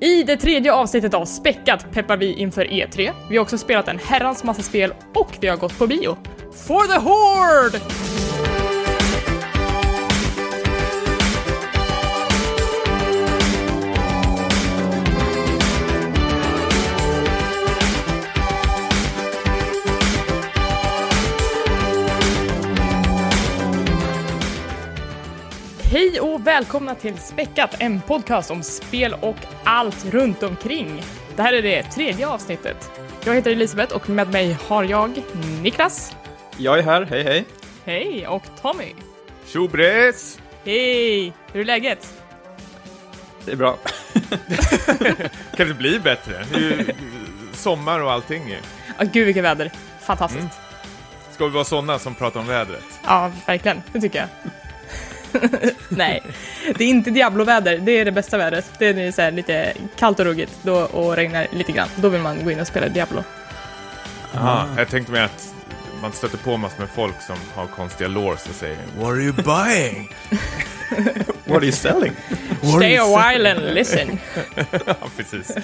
I det tredje avsnittet av Späckat peppar vi inför E3. Vi har också spelat en herrans massa spel och vi har gått på bio. For the Horde! Hej och välkomna till Späckat, en podcast om spel och allt runt omkring. Det här är det tredje avsnittet. Jag heter Elisabeth och med mig har jag Niklas. Jag är här, hej hej. Hej, och Tommy. Tjobres! Hej! Hur är läget? Det är bra. Kan det bli bättre? Det är sommar och allting ju. Ah, gud vilket väder. Fantastiskt. Mm. Ska vi vara sådana som pratar om vädret? Ja, verkligen. Det tycker jag. Nej, det är inte Diablo-väder. Det är det bästa vädret. Det är så här lite kallt och ruggigt då, och regnar lite grann. Då vill man gå in och spela Diablo. Aha, jag tänkte mig att man stöter på massor med folk som har konstiga lores och säger What are you buying? What are you selling? Stay a while and listen. ja, precis.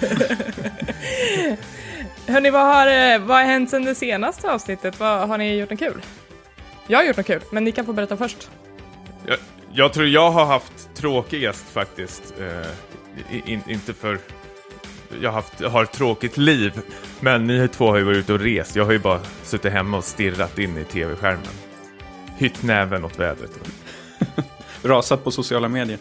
Hörni, vad har, eh, vad har hänt sen det senaste avsnittet? Vad, har ni gjort något kul? Jag har gjort något kul, men ni kan få berätta först. Jag, jag tror jag har haft tråkigast faktiskt. Eh, in, inte för... Jag har, haft, har ett tråkigt liv, men ni två har ju varit ute och rest. Jag har ju bara suttit hemma och stirrat in i tv-skärmen. Hytt näven åt vädret. Rasat på sociala medier.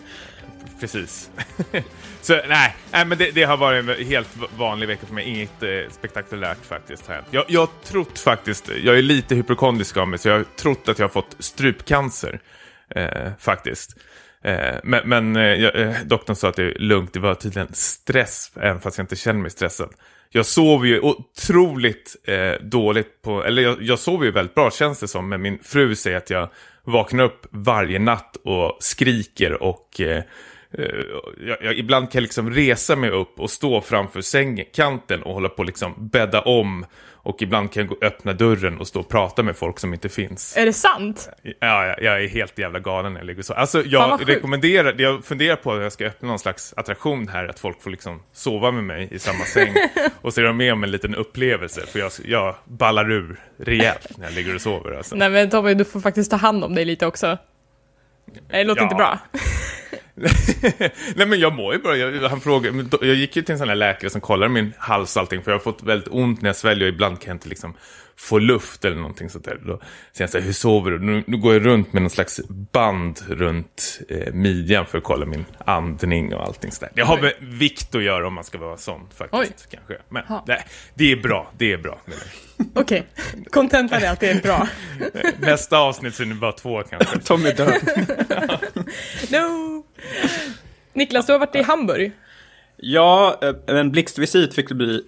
Precis. Så nej, nej men det, det, har varit en helt vanlig vecka för mig. Inget eh, spektakulärt faktiskt. Här. Jag, jag har trott faktiskt, jag är lite hypokondrisk av mig, så jag har trott att jag har fått strupcancer. Eh, faktiskt. Eh, men men eh, eh, doktorn sa att det är lugnt, det var tydligen stress, även fast jag inte känner mig stressad. Jag sover ju otroligt eh, dåligt på, eller jag, jag sover ju väldigt bra känns det som, men min fru säger att jag vaknar upp varje natt och skriker och eh, jag, jag, ibland kan jag liksom resa mig upp och stå framför sängkanten och hålla på att liksom bädda om. Och ibland kan jag gå, öppna dörren och stå och prata med folk som inte finns. Är det sant? Ja, jag, jag är helt jävla galen när jag ligger så. Alltså jag rekommenderar, jag funderar på att jag ska öppna någon slags attraktion här, att folk får liksom sova med mig i samma säng. och så är de med om en liten upplevelse, för jag, jag ballar ur rejält när jag ligger och sover. Alltså. Nej men Tommy, du får faktiskt ta hand om dig lite också. Det låter ja. inte bra. Nej men jag mår ju bra. Jag, han frågade, jag gick ju till en sån här läkare som kollade min hals och allting. För jag har fått väldigt ont när jag sväljer och ibland kan jag inte liksom få luft eller någonting sånt där. Då säger han så här, hur sover du? Nu, nu går jag runt med någon slags band runt eh, midjan för att kolla min andning och allting sådär. Det har med vikt att göra om man ska vara sån faktiskt. Oj. Kanske. Men nej, det är bra, det är bra. Okej, okay. kontentan är att det är bra. Nästa avsnitt så är det bara två kanske. Tommy död. no! Niklas, du har varit i Hamburg. Ja, eh, en blixtvisit fick det bli.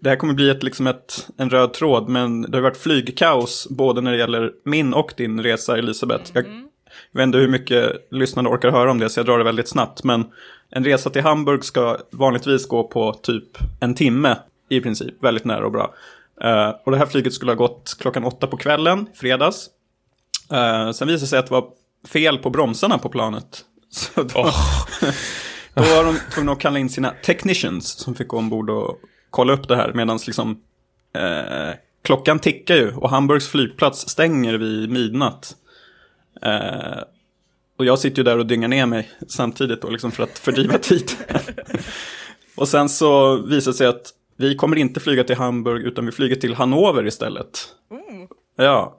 Det här kommer bli ett, liksom ett, en röd tråd, men det har varit flygkaos både när det gäller min och din resa, Elisabeth. Jag, mm. jag vet inte hur mycket lyssnarna orkar höra om det, så jag drar det väldigt snabbt. Men en resa till Hamburg ska vanligtvis gå på typ en timme i princip, väldigt nära och bra. Uh, och det här flyget skulle ha gått klockan åtta på kvällen, fredags. Uh, sen visade det sig att det var fel på bromsarna på planet. Så då, oh. då var de tvungna att kalla in sina technicians som fick gå ombord och kolla upp det här. Medan liksom, uh, klockan tickar ju och Hamburgs flygplats stänger vid midnatt. och jag sitter ju där och dyngar ner mig samtidigt då, liksom för att fördriva tid. och sen så visade det sig att vi kommer inte flyga till Hamburg utan vi flyger till Hannover istället. Mm. Ja.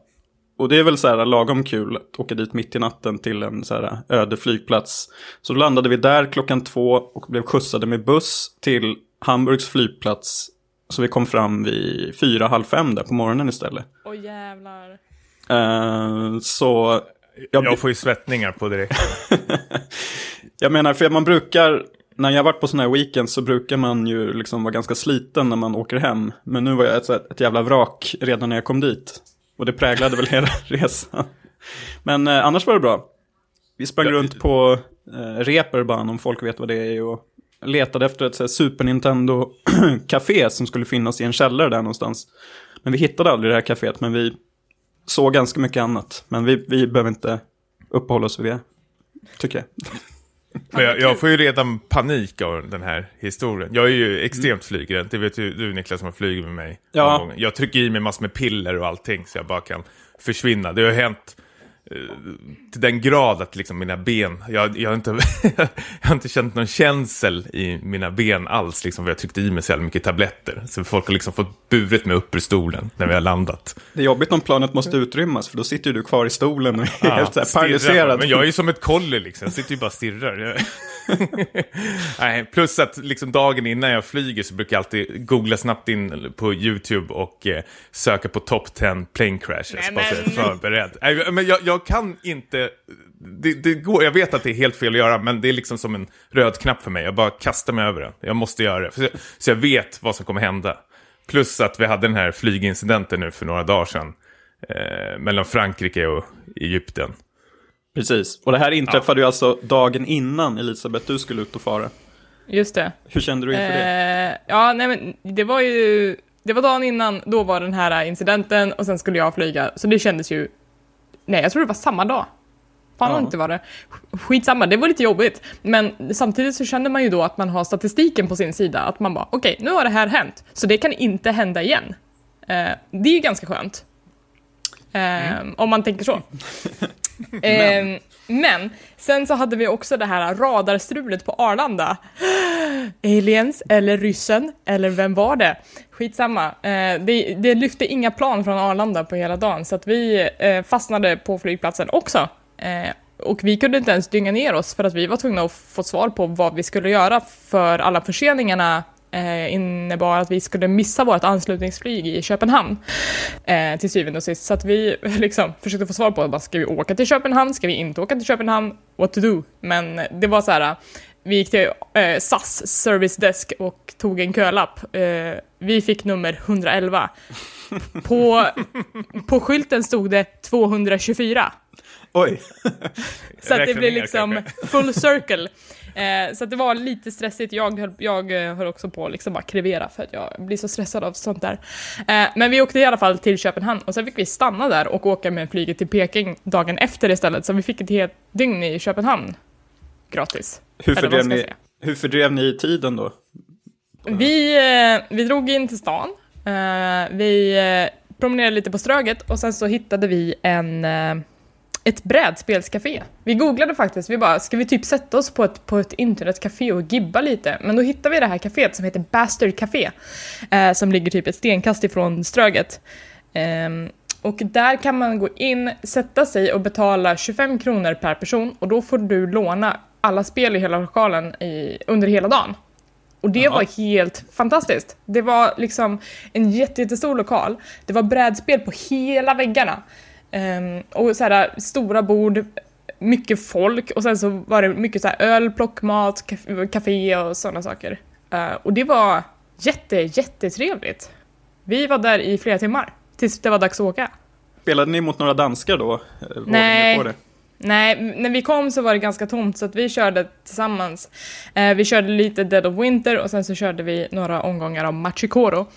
Och det är väl så här lagom kul att åka dit mitt i natten till en så här öde flygplats. Så då landade vi där klockan två och blev skjutsade med buss till Hamburgs flygplats. Så vi kom fram vid fyra, halv fem där på morgonen istället. Åh oh, jävlar. Uh, så... Jag, jag får ju svettningar på direkt. jag menar, för man brukar när jag varit på sådana här weekends så brukar man ju liksom vara ganska sliten när man åker hem. Men nu var jag ett, ett jävla vrak redan när jag kom dit. Och det präglade väl hela resan. Men eh, annars var det bra. Vi sprang runt på eh, Reeperbahn om folk vet vad det är. Och letade efter ett så här, Super Nintendo-café som skulle finnas i en källare där någonstans. Men vi hittade aldrig det här caféet, men vi såg ganska mycket annat. Men vi, vi behöver inte uppehålla oss vid det, tycker jag. Men jag, jag får ju redan panik av den här historien. Jag är ju extremt flygrädd. Det vet ju du Niklas som har flugit med mig. Ja. Jag trycker i mig massor med piller och allting så jag bara kan försvinna. Det har hänt till den grad att liksom mina ben, jag, jag, har inte, jag har inte känt någon känsel i mina ben alls. Liksom, för jag tryckte i mig så jävla mycket tabletter. Så folk har liksom fått burit mig upp ur stolen när vi har landat. Det är jobbigt om planet måste utrymmas, för då sitter ju du kvar i stolen och är helt så paralyserad. Men jag är ju som ett kolli liksom, jag sitter ju bara och stirrar. Nej, plus att liksom dagen innan jag flyger så brukar jag alltid googla snabbt in på YouTube och eh, söka på top 10 plane crashes. Nej, bara är men- förberedd. Nej, men jag, jag kan inte, det, det går, jag vet att det är helt fel att göra, men det är liksom som en röd knapp för mig. Jag bara kastar mig över den. Jag måste göra det, så, så jag vet vad som kommer hända. Plus att vi hade den här flygincidenten nu för några dagar sedan. Eh, mellan Frankrike och Egypten. Precis, och det här inträffade ju alltså dagen innan Elisabeth, du skulle ut och fara. Just det. Hur kände du inför det? Eh, ja, nej men det var ju... Det var dagen innan, då var den här incidenten och sen skulle jag flyga. Så det kändes ju... Nej, jag tror det var samma dag. Fan Ja. inte var det. Skitsamma, det var lite jobbigt. Men samtidigt så kände man ju då att man har statistiken på sin sida. Att man bara, okej, nu har det här hänt. Så det kan inte hända igen. Eh, det är ju ganska skönt. Eh, Om man tänker så. men men sen så hade vi också det här radarstrulet på Arlanda. Aliens eller ryssen eller vem var det? Skitsamma. Eh, det, det lyfte inga plan från Arlanda på hela dagen så att vi eh, fastnade på flygplatsen också. Eh, och vi kunde inte ens dynga ner oss för att vi var tvungna att få svar på vad vi skulle göra för alla förseningarna eh, innebar att vi skulle missa vårt anslutningsflyg i Köpenhamn eh, till syvende och sist. Så att vi liksom försökte få svar på, bara, ska vi åka till Köpenhamn, ska vi inte åka till Köpenhamn, what to do? Men det var så här, vi gick till eh, SAS service desk och tog en kölapp. Eh, vi fick nummer 111. På, på skylten stod det 224. Oj, Så att det ner, liksom full circle. Eh, så det var lite stressigt. Jag höll, jag eh, höll också på att liksom bara krevera för att jag blir så stressad av sånt där. Eh, men vi åkte i alla fall till Köpenhamn och sen fick vi stanna där och åka med flyget till Peking dagen efter istället. Så vi fick ett helt dygn i Köpenhamn. Gratis. hur fördrev, ni, hur fördrev ni tiden då? Vi, eh, vi drog in till stan. Eh, vi eh, promenerade lite på Ströget och sen så hittade vi en, ett brädspelscafé. Vi googlade faktiskt, vi bara, ska vi typ sätta oss på ett, på ett internetcafé och gibba lite? Men då hittade vi det här caféet som heter Bastard Café, eh, som ligger typ ett stenkast ifrån Ströget. Ehm, och där kan man gå in, sätta sig och betala 25 kronor per person och då får du låna alla spel i hela lokalen i, under hela dagen. Och det Jaha. var helt fantastiskt. Det var liksom en jätte, jättestor lokal. Det var brädspel på hela väggarna. Ehm, och så här, stora bord, mycket folk och sen så var det mycket så här öl, plockmat, café och sådana saker. Eh, och det var jätte, jättetrevligt. Vi var där i flera timmar tills det var dags att åka. Spelade ni mot några danskar då? Eh, var Nej. Nej, när vi kom så var det ganska tomt så att vi körde tillsammans. Eh, vi körde lite Dead of Winter och sen så körde vi några omgångar av Machikoro.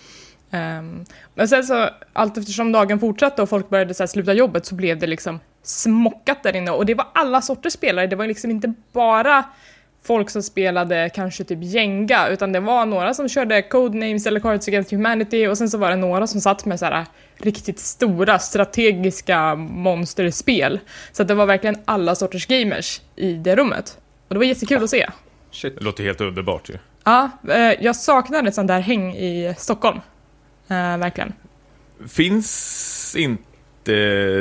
Ehm, men sen så, allt eftersom dagen fortsatte och folk började så här, sluta jobbet så blev det liksom smockat där inne och det var alla sorters spelare. Det var liksom inte bara folk som spelade kanske typ Jenga, utan det var några som körde Codenames eller Cards Against Humanity och sen så var det några som satt med så här riktigt stora strategiska monsterspel. Så att det var verkligen alla sorters gamers i det rummet. Och det var jättekul att se. Shit. Det låter helt underbart ju. Ja, eh, jag saknade ett sånt där häng i Stockholm. Eh, verkligen. Finns inte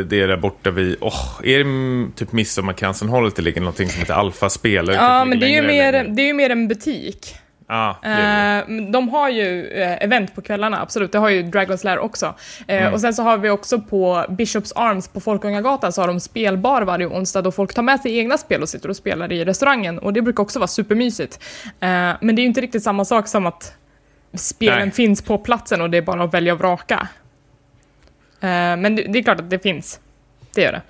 det där borta vid, åh, är det typ Midsommarkransen-hållet det ligger någonting som heter Alfa-spel? Vet Ja, inte men det är, ju mer, längre. det är ju mer en butik. Ja, det det. Eh, de har ju eh, event på kvällarna, absolut. Det har ju Dragon's Lair också. Eh, Och sen så har vi också på Bishops Arms på Folkungagatan så har de spelbar varje onsdag då folk tar med sig egna spel och sitter och spelar i restaurangen. Och det brukar också vara supermysigt. Men det är ju inte riktigt samma sak som att spelen Nej. finns på platsen och det är bara att välja och vraka. Eh, men det, är klart att det finns. Det gör det.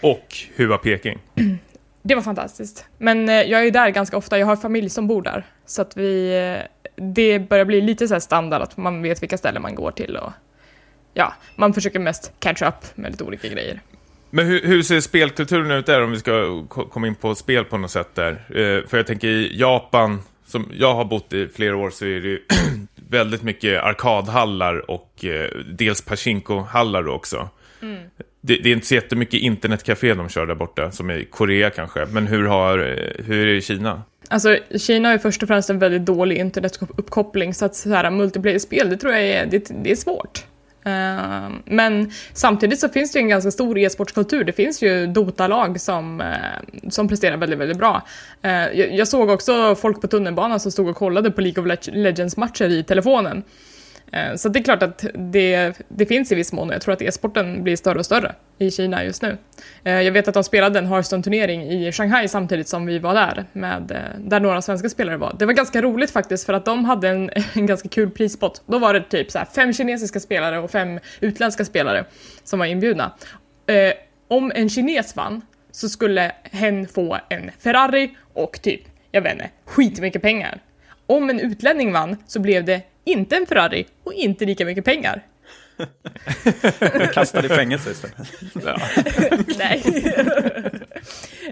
Och hur var Peking? Det var fantastiskt. Men eh, jag är ju där ganska ofta, jag har familj som bor där. Så att vi, eh, det börjar bli lite så här standard att man vet vilka ställen man går till och ja, man försöker mest catch up med lite olika grejer. Men hur, hur, ser spelkulturen ut där om vi ska komma in på spel på något sätt där? Eh, för jag tänker i Japan, som jag har bott i flera år, så är det väldigt mycket arkadhallar och eh, dels pachinko-hallar också. Mm. Det, det, är inte så jättemycket internetcafé de kör där borta, som i Korea kanske. Men hur, har, eh, hur är det i Kina? Alltså, Kina har ju först och främst en väldigt dålig internetuppkoppling, så att så här, multiplayer-spel, det tror jag är, det, det är svårt. Ehm, men samtidigt så finns det ju en ganska stor e-sportskultur. Det finns ju Dota-lag som, eh, som presterar väldigt, väldigt bra. Eh, jag, såg också folk på tunnelbanan som stod och kollade på League of Legends-matcher i telefonen. Eh, så det är klart att det, det finns i viss mån och jag tror att e-sporten blir större och större i Kina just nu. Eh, jag vet att de spelade en Hearthstone-turnering i Shanghai samtidigt som vi var där, med, eh, där några svenska spelare var. Det var ganska roligt faktiskt för att de hade en, en ganska kul prispott. Då var det typ så här, fem kinesiska spelare och fem utländska spelare som var inbjudna. Om en kines vann så skulle hen få en Ferrari och typ, jag vet inte, skitmycket pengar. Om en utlänning vann så blev det inte en Ferrari och inte lika mycket pengar. Kastade i fängelse istället. Nej.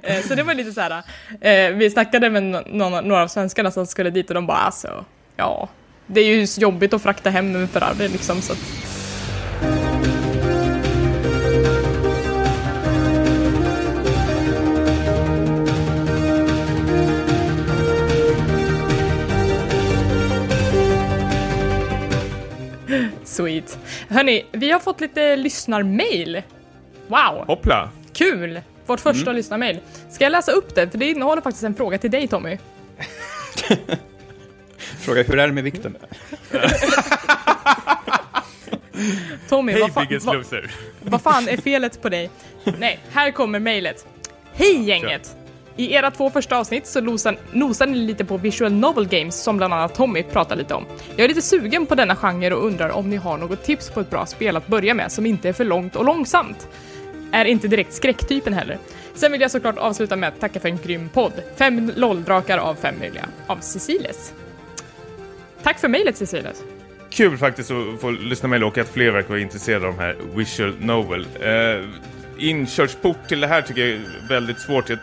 Eh, så det var lite så här, eh, vi snackade med några av svenskarna som skulle dit och de bara alltså, ja, det är ju jobbigt att frakta hem en Ferrari liksom så att... Sweet. Hörni, vi har fått lite lyssnarmail. Wow! Hoppla! Kul! Vårt första mm. lyssnarmail. Ska jag läsa upp det? För det innehåller faktiskt en fråga till dig Tommy. fråga, hur är det med vikten? Tommy, hey, vad, fa vad, vad fan är felet på dig? Nej, här kommer mejlet. Hej gänget! I era två första avsnitt så nosar ni lite på visual novel games som bland annat Tommy pratar lite om. Jag är lite sugen på denna genre och undrar om ni har något tips på ett bra spel att börja med som inte är för långt och långsamt. Är inte direkt skräcktypen heller. Sen vill jag såklart avsluta med att tacka för en grym podd. Fem lolldrakar av fem möjliga. Av Ceciles. Tack för mejlet Ceciles. Kul faktiskt att få lyssna med och att fler verkar vara intresserade av de här visual novel. Uh, inkörsport till det här tycker jag är väldigt svårt. Jag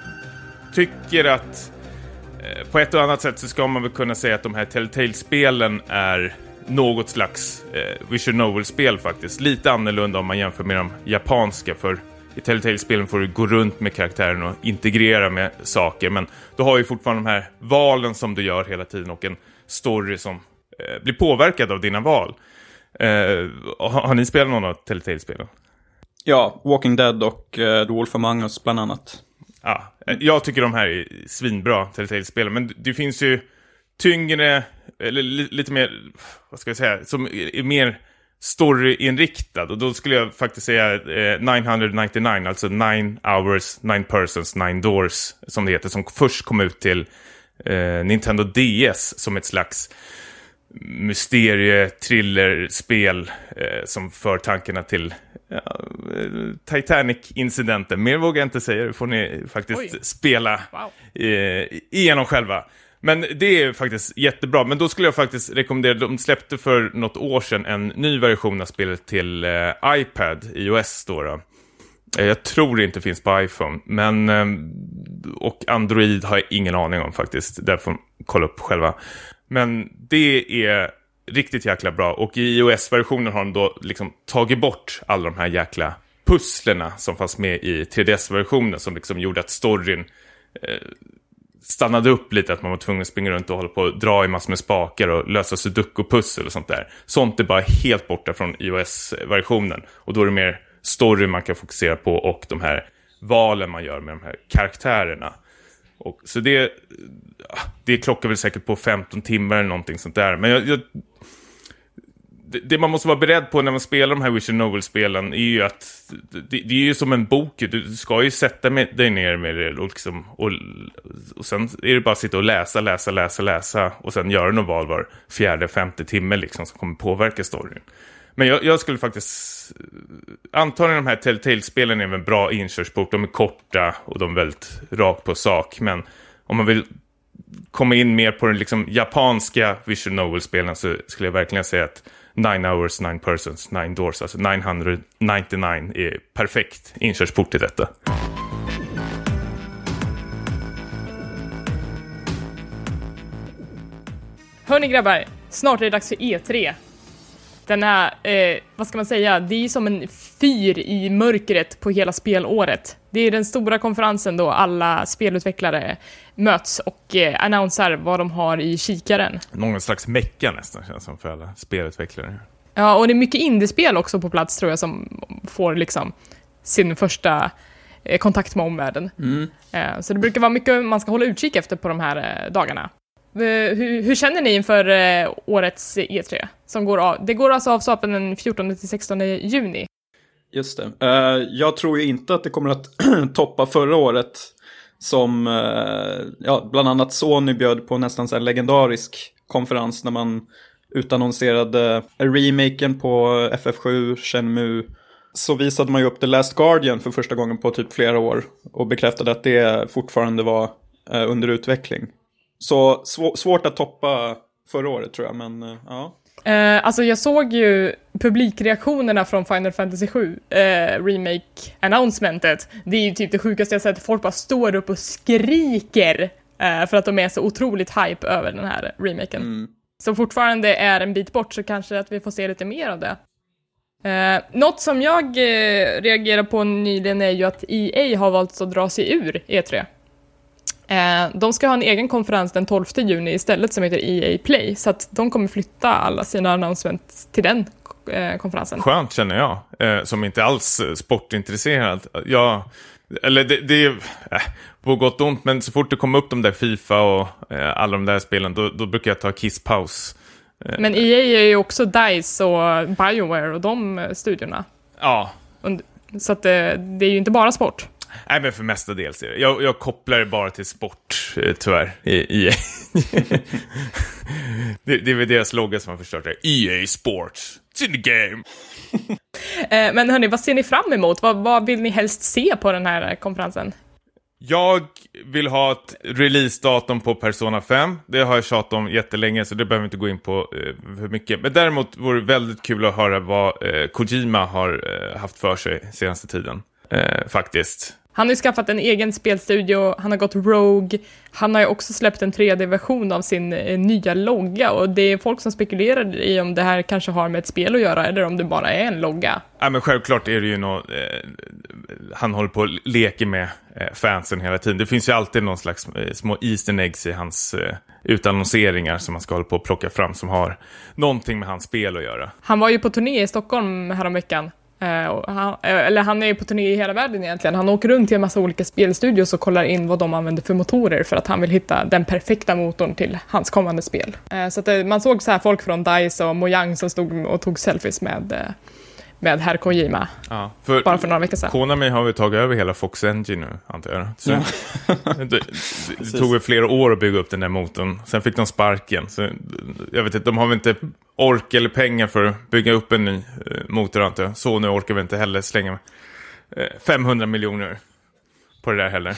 tycker att eh, på ett och annat sätt så ska man väl kunna säga att de här Telltale-spelen är något slags eh, visual novel-spel faktiskt. Lite annorlunda om man jämför med de japanska för i Telltale-spelen får du gå runt med karaktären och integrera med saker men du har ju fortfarande de här valen som du gör hela tiden och en story som eh, blir påverkad av dina val. Eh, har, har, ni spelat någon av Telltale-spelen? Ja, Walking Dead och eh, The Wolf Among Us bland annat. Ja, jag tycker de här är svinbra Telltale-spel, men det finns ju tyngre, eller lite mer, vad ska jag säga, som är mer storyinriktad. Och då skulle jag faktiskt säga eh, 999, alltså 9 hours, 9 persons, 9 doors, som det heter, som först kom ut till eh, Nintendo DS som ett slags mysterie, thriller, spel eh, som för tankarna till ja, Titanic-incidenten. Mer vågar jag inte säga, det får ni faktiskt Oj. spela wow. eh, igenom själva. Men det är faktiskt jättebra, men då skulle jag faktiskt rekommendera, de släppte för något år sedan en ny version av spelet till eh, iPad, iOS då. då. Eh, jag tror det inte finns på iPhone, men eh, och Android har jag ingen aning om faktiskt. Där får man kolla upp själva. Men det är riktigt jäkla bra. Och i iOS-versionen har de då liksom tagit bort alla de här jäkla pusslerna som fanns med i 3DS-versionen som liksom gjorde att storyn eh, stannade upp lite, att man var tvungen att springa runt och hålla på och dra i massor med spakar och lösa sudoku-pussel och sånt där. Sånt är bara helt borta från iOS-versionen. Och då är det mer story man kan fokusera på och de här valen man gör med de här karaktärerna. Och, så det, det klockar väl säkert på 15 timmar eller någonting sånt där. Men jag, jag, det, det, man måste vara beredd på när man spelar de här Wish and Novel-spelen är ju att det, det, är ju som en bok. Du ska ju sätta med, dig ner med det och, liksom, och, och sen är det bara att sitta och läsa, läsa, läsa, läsa och sen göra något val var fjärde, femte timme liksom som kommer påverka storyn. Men jag, jag, skulle faktiskt... Antagligen de här Telltale-spelen är en bra inkörsport. De är korta och de är väldigt rakt på sak. Men om man vill komma in mer på den liksom japanska visual novel-spelen så skulle jag verkligen säga att Nine hours, nine persons, nine doors, alltså 999 är perfekt inkörsport till detta. Hörni grabbar, snart är det dags för E3. Den här, eh, vad ska man säga, det är som en fyr i mörkret på hela spelåret. Det är den stora konferensen då alla spelutvecklare möts och eh, annonsar vad de har i kikaren. Någon slags mecka nästan känns som för alla spelutvecklare. Ja, och det är mycket indiespel också på plats tror jag som får liksom sin första eh, kontakt med omvärlden. Mm. Eh, så det brukar vara mycket man ska hålla utkik efter på de här eh, dagarna. Eh, hur, hur känner ni inför eh, årets E3? Som går av? Det går alltså av stapeln den 14 till 16 juni. Just det. Eh, jag tror ju inte att det kommer att toppa förra året. Som ja, bland annat Sony bjöd på nästan så legendarisk konferens när man utannonserade remaken på FF7, Shenmue. Så visade man ju upp The Last Guardian för första gången på typ flera år. Och bekräftade att det fortfarande var under utveckling. Så svå- svårt att toppa förra året tror jag, men eh, ja. Eh, alltså jag såg ju publikreaktionerna från Final Fantasy 7 eh, remake-announcementet. Det är ju typ det sjukaste jag sett. Folk bara står upp och skriker eh, för att de är så otroligt hype över den här remaken. Mm. Så fortfarande är en bit bort så kanske att vi får se lite mer av det. Eh, något som jag eh, reagerar på nyligen är ju att EA har valt att dra sig ur E3. Eh, de ska ha en egen konferens den 12 juni istället som heter EA Play, så att de kommer flytta alla sina announcements till den eh, konferensen. Skönt känner jag, eh, som inte alls sportintresserad. Jag, eller det, det är på gott och ont, men så fort det kommer upp de där Fifa och alla de där spelen, då, då brukar jag ta kisspaus. Men EA är ju också DICE och Bioware och de studiorna. Ja, Så att eh, det är ju inte bara sport. Nej men för mestadels är det. Jag, jag kopplar det bara till sport, eh, tyvärr. EA. det, det är väl deras logga som har förstört det. EA Sports, it's in the game. Eh, men hörni, vad ser ni fram emot? Vad, vad vill ni helst se på den här eh, konferensen? Jag vill ha ett releasedatum på Persona 5. Det har jag tjatat om jättelänge så det behöver vi inte gå in på eh, för mycket. Men däremot vore det väldigt kul att höra vad eh, Kojima har eh, haft för sig senaste tiden. Faktiskt. Han har ju skaffat en egen spelstudio, han har gått Rogue, han har ju också släppt en 3D-version av sin eh, nya logga och det är folk som spekulerar i om det här kanske har med ett spel att göra eller om det bara är en logga. Ja, men självklart är det ju något, eh, han håller på och leker med eh, fansen hela tiden. Det finns ju alltid någon slags eh, små Easter eggs i hans eh, utannonseringar som man ska hålla på och plocka fram som har någonting med hans spel att göra. Han var ju på turné i Stockholm häromveckan. Eh, han, eh, eller han är ju på turné i hela världen egentligen. Han åker runt till en massa olika spelstudios och kollar in vad de använder för motorer för att han vill hitta den perfekta motorn till hans kommande spel. Eh, så att man såg så här folk från DICE och Mojang som stod och tog selfies med, med herr Kojima, Ja, för, bara för några veckor sedan. Konami har väl tagit över hela Fox Engine nu, antar jag. Så Ja. det, det, det tog flera år att bygga upp den där motorn. Sen fick de sparken. Så, jag vet inte, de har väl inte ork eller pengar för att bygga upp en ny eh, motor, antar jag. Sony orkar väl inte heller slänga eh, 500 miljoner på det där heller.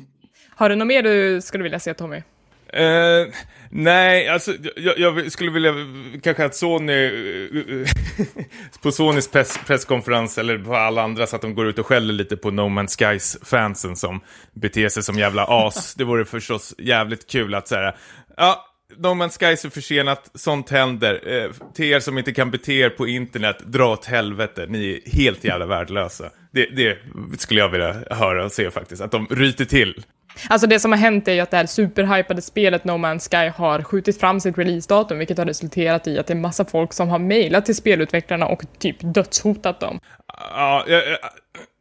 Har du något mer du skulle vilja se Tommy? Eh, nej, alltså jag, jag skulle vilja kanske att Sony eh, på Sonys press, presskonferens eller på alla andra så att de går ut och skäller lite på No Man's Skies fansen som beter sig som jävla as. Det vore förstås jävligt kul att säga ja, No Man's Skies är försenat, sånt händer. Eh, till er som inte kan bete er på internet, dra åt helvete, ni är helt jävla värdelösa. Det, det skulle jag vilja höra och se faktiskt, att de ryter till. Alltså det som har hänt är ju att det här superhypade spelet No Man's Sky har skjutit fram sitt releasedatum, vilket har resulterat i att det är massa folk som har mejlat till spelutvecklarna och typ dödshotat dem. Ja, ja, ja,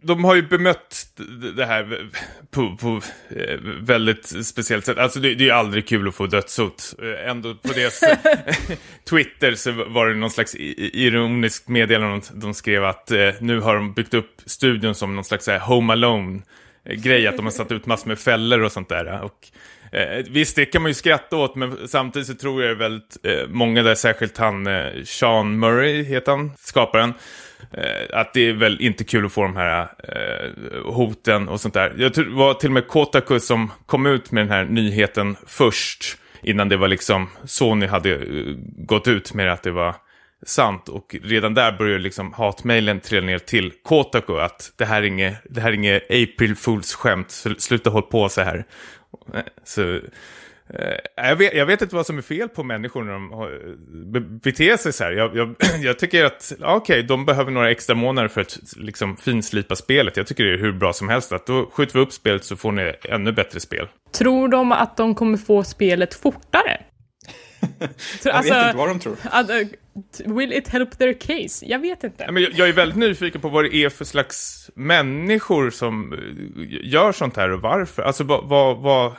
de har ju bemött det här på, på eh, väldigt speciellt sätt. Alltså det, det är ju aldrig kul att få dödshot. Eh, Ändå på deras Twitter så var det någon slags i- ironiskt meddelande. De skrev att eh, nu har de byggt upp studion som någon slags så här, Home grej Att de har satt ut massor med fällor och sånt där. Och Eh, visst, det kan man ju skratta åt, men samtidigt så tror jag det är väldigt eh, många där, särskilt han eh, Sean Murray, heter han, skaparen, eh, att det är väl inte kul att få de här eh, hoten och sånt där. Jag tror det var till och med Kotaku som kom ut med den här nyheten först, innan det var liksom Sony hade eh, gått ut med att det var sant. Och redan där började liksom hatmejlen trilla ner till Kotaku att det här är inget, det här är inget April Fools skämt, sluta hålla på så här. Så, eh, jag, vet, jag vet inte vad som är fel på människor när de har- be- beter sig så här. Jag, jag, jag tycker att, ja, okej, de behöver några extra månader för att liksom finslipa spelet. Jag tycker det är hur bra som helst. Att då skjuter vi upp spelet så får ni ännu bättre spel. Tror de att de kommer få spelet fortare? Jag vet inte vad de tror. eh, will it help their case? Jag vet inte. Men jag, jag är väldigt nyfiken på vad det är för slags människor som eh, gör sånt här och varför. Alltså vad, vad, vad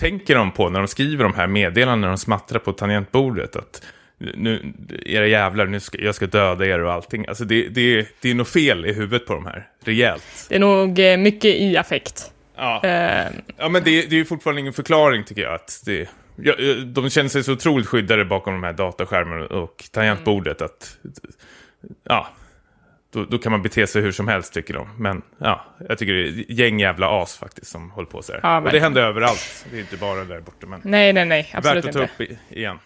tänker de på när de skriver de här meddelandena när de smattrar på tangentbordet? Att nu, era jävlar, nu ska, jag ska döda er och allting. Alltså det, det, det är något fel i huvudet på de här, rejält. Det är nog eh, mycket i affekt. Ja, Eh, ja men det, det är ju fortfarande ingen förklaring tycker jag. Att det, ja, eh, de känner sig så otroligt skyddade bakom de här dataskärmarna och tangentbordet att... Ja, då, då kan man bete sig hur som helst tycker de. Men ja, jag tycker det är gäng jävla as faktiskt som håller på så här. Ja, och det händer överallt. Det är inte bara där borta. Men nej, nej, nej, absolut värt att ta inte. upp igen.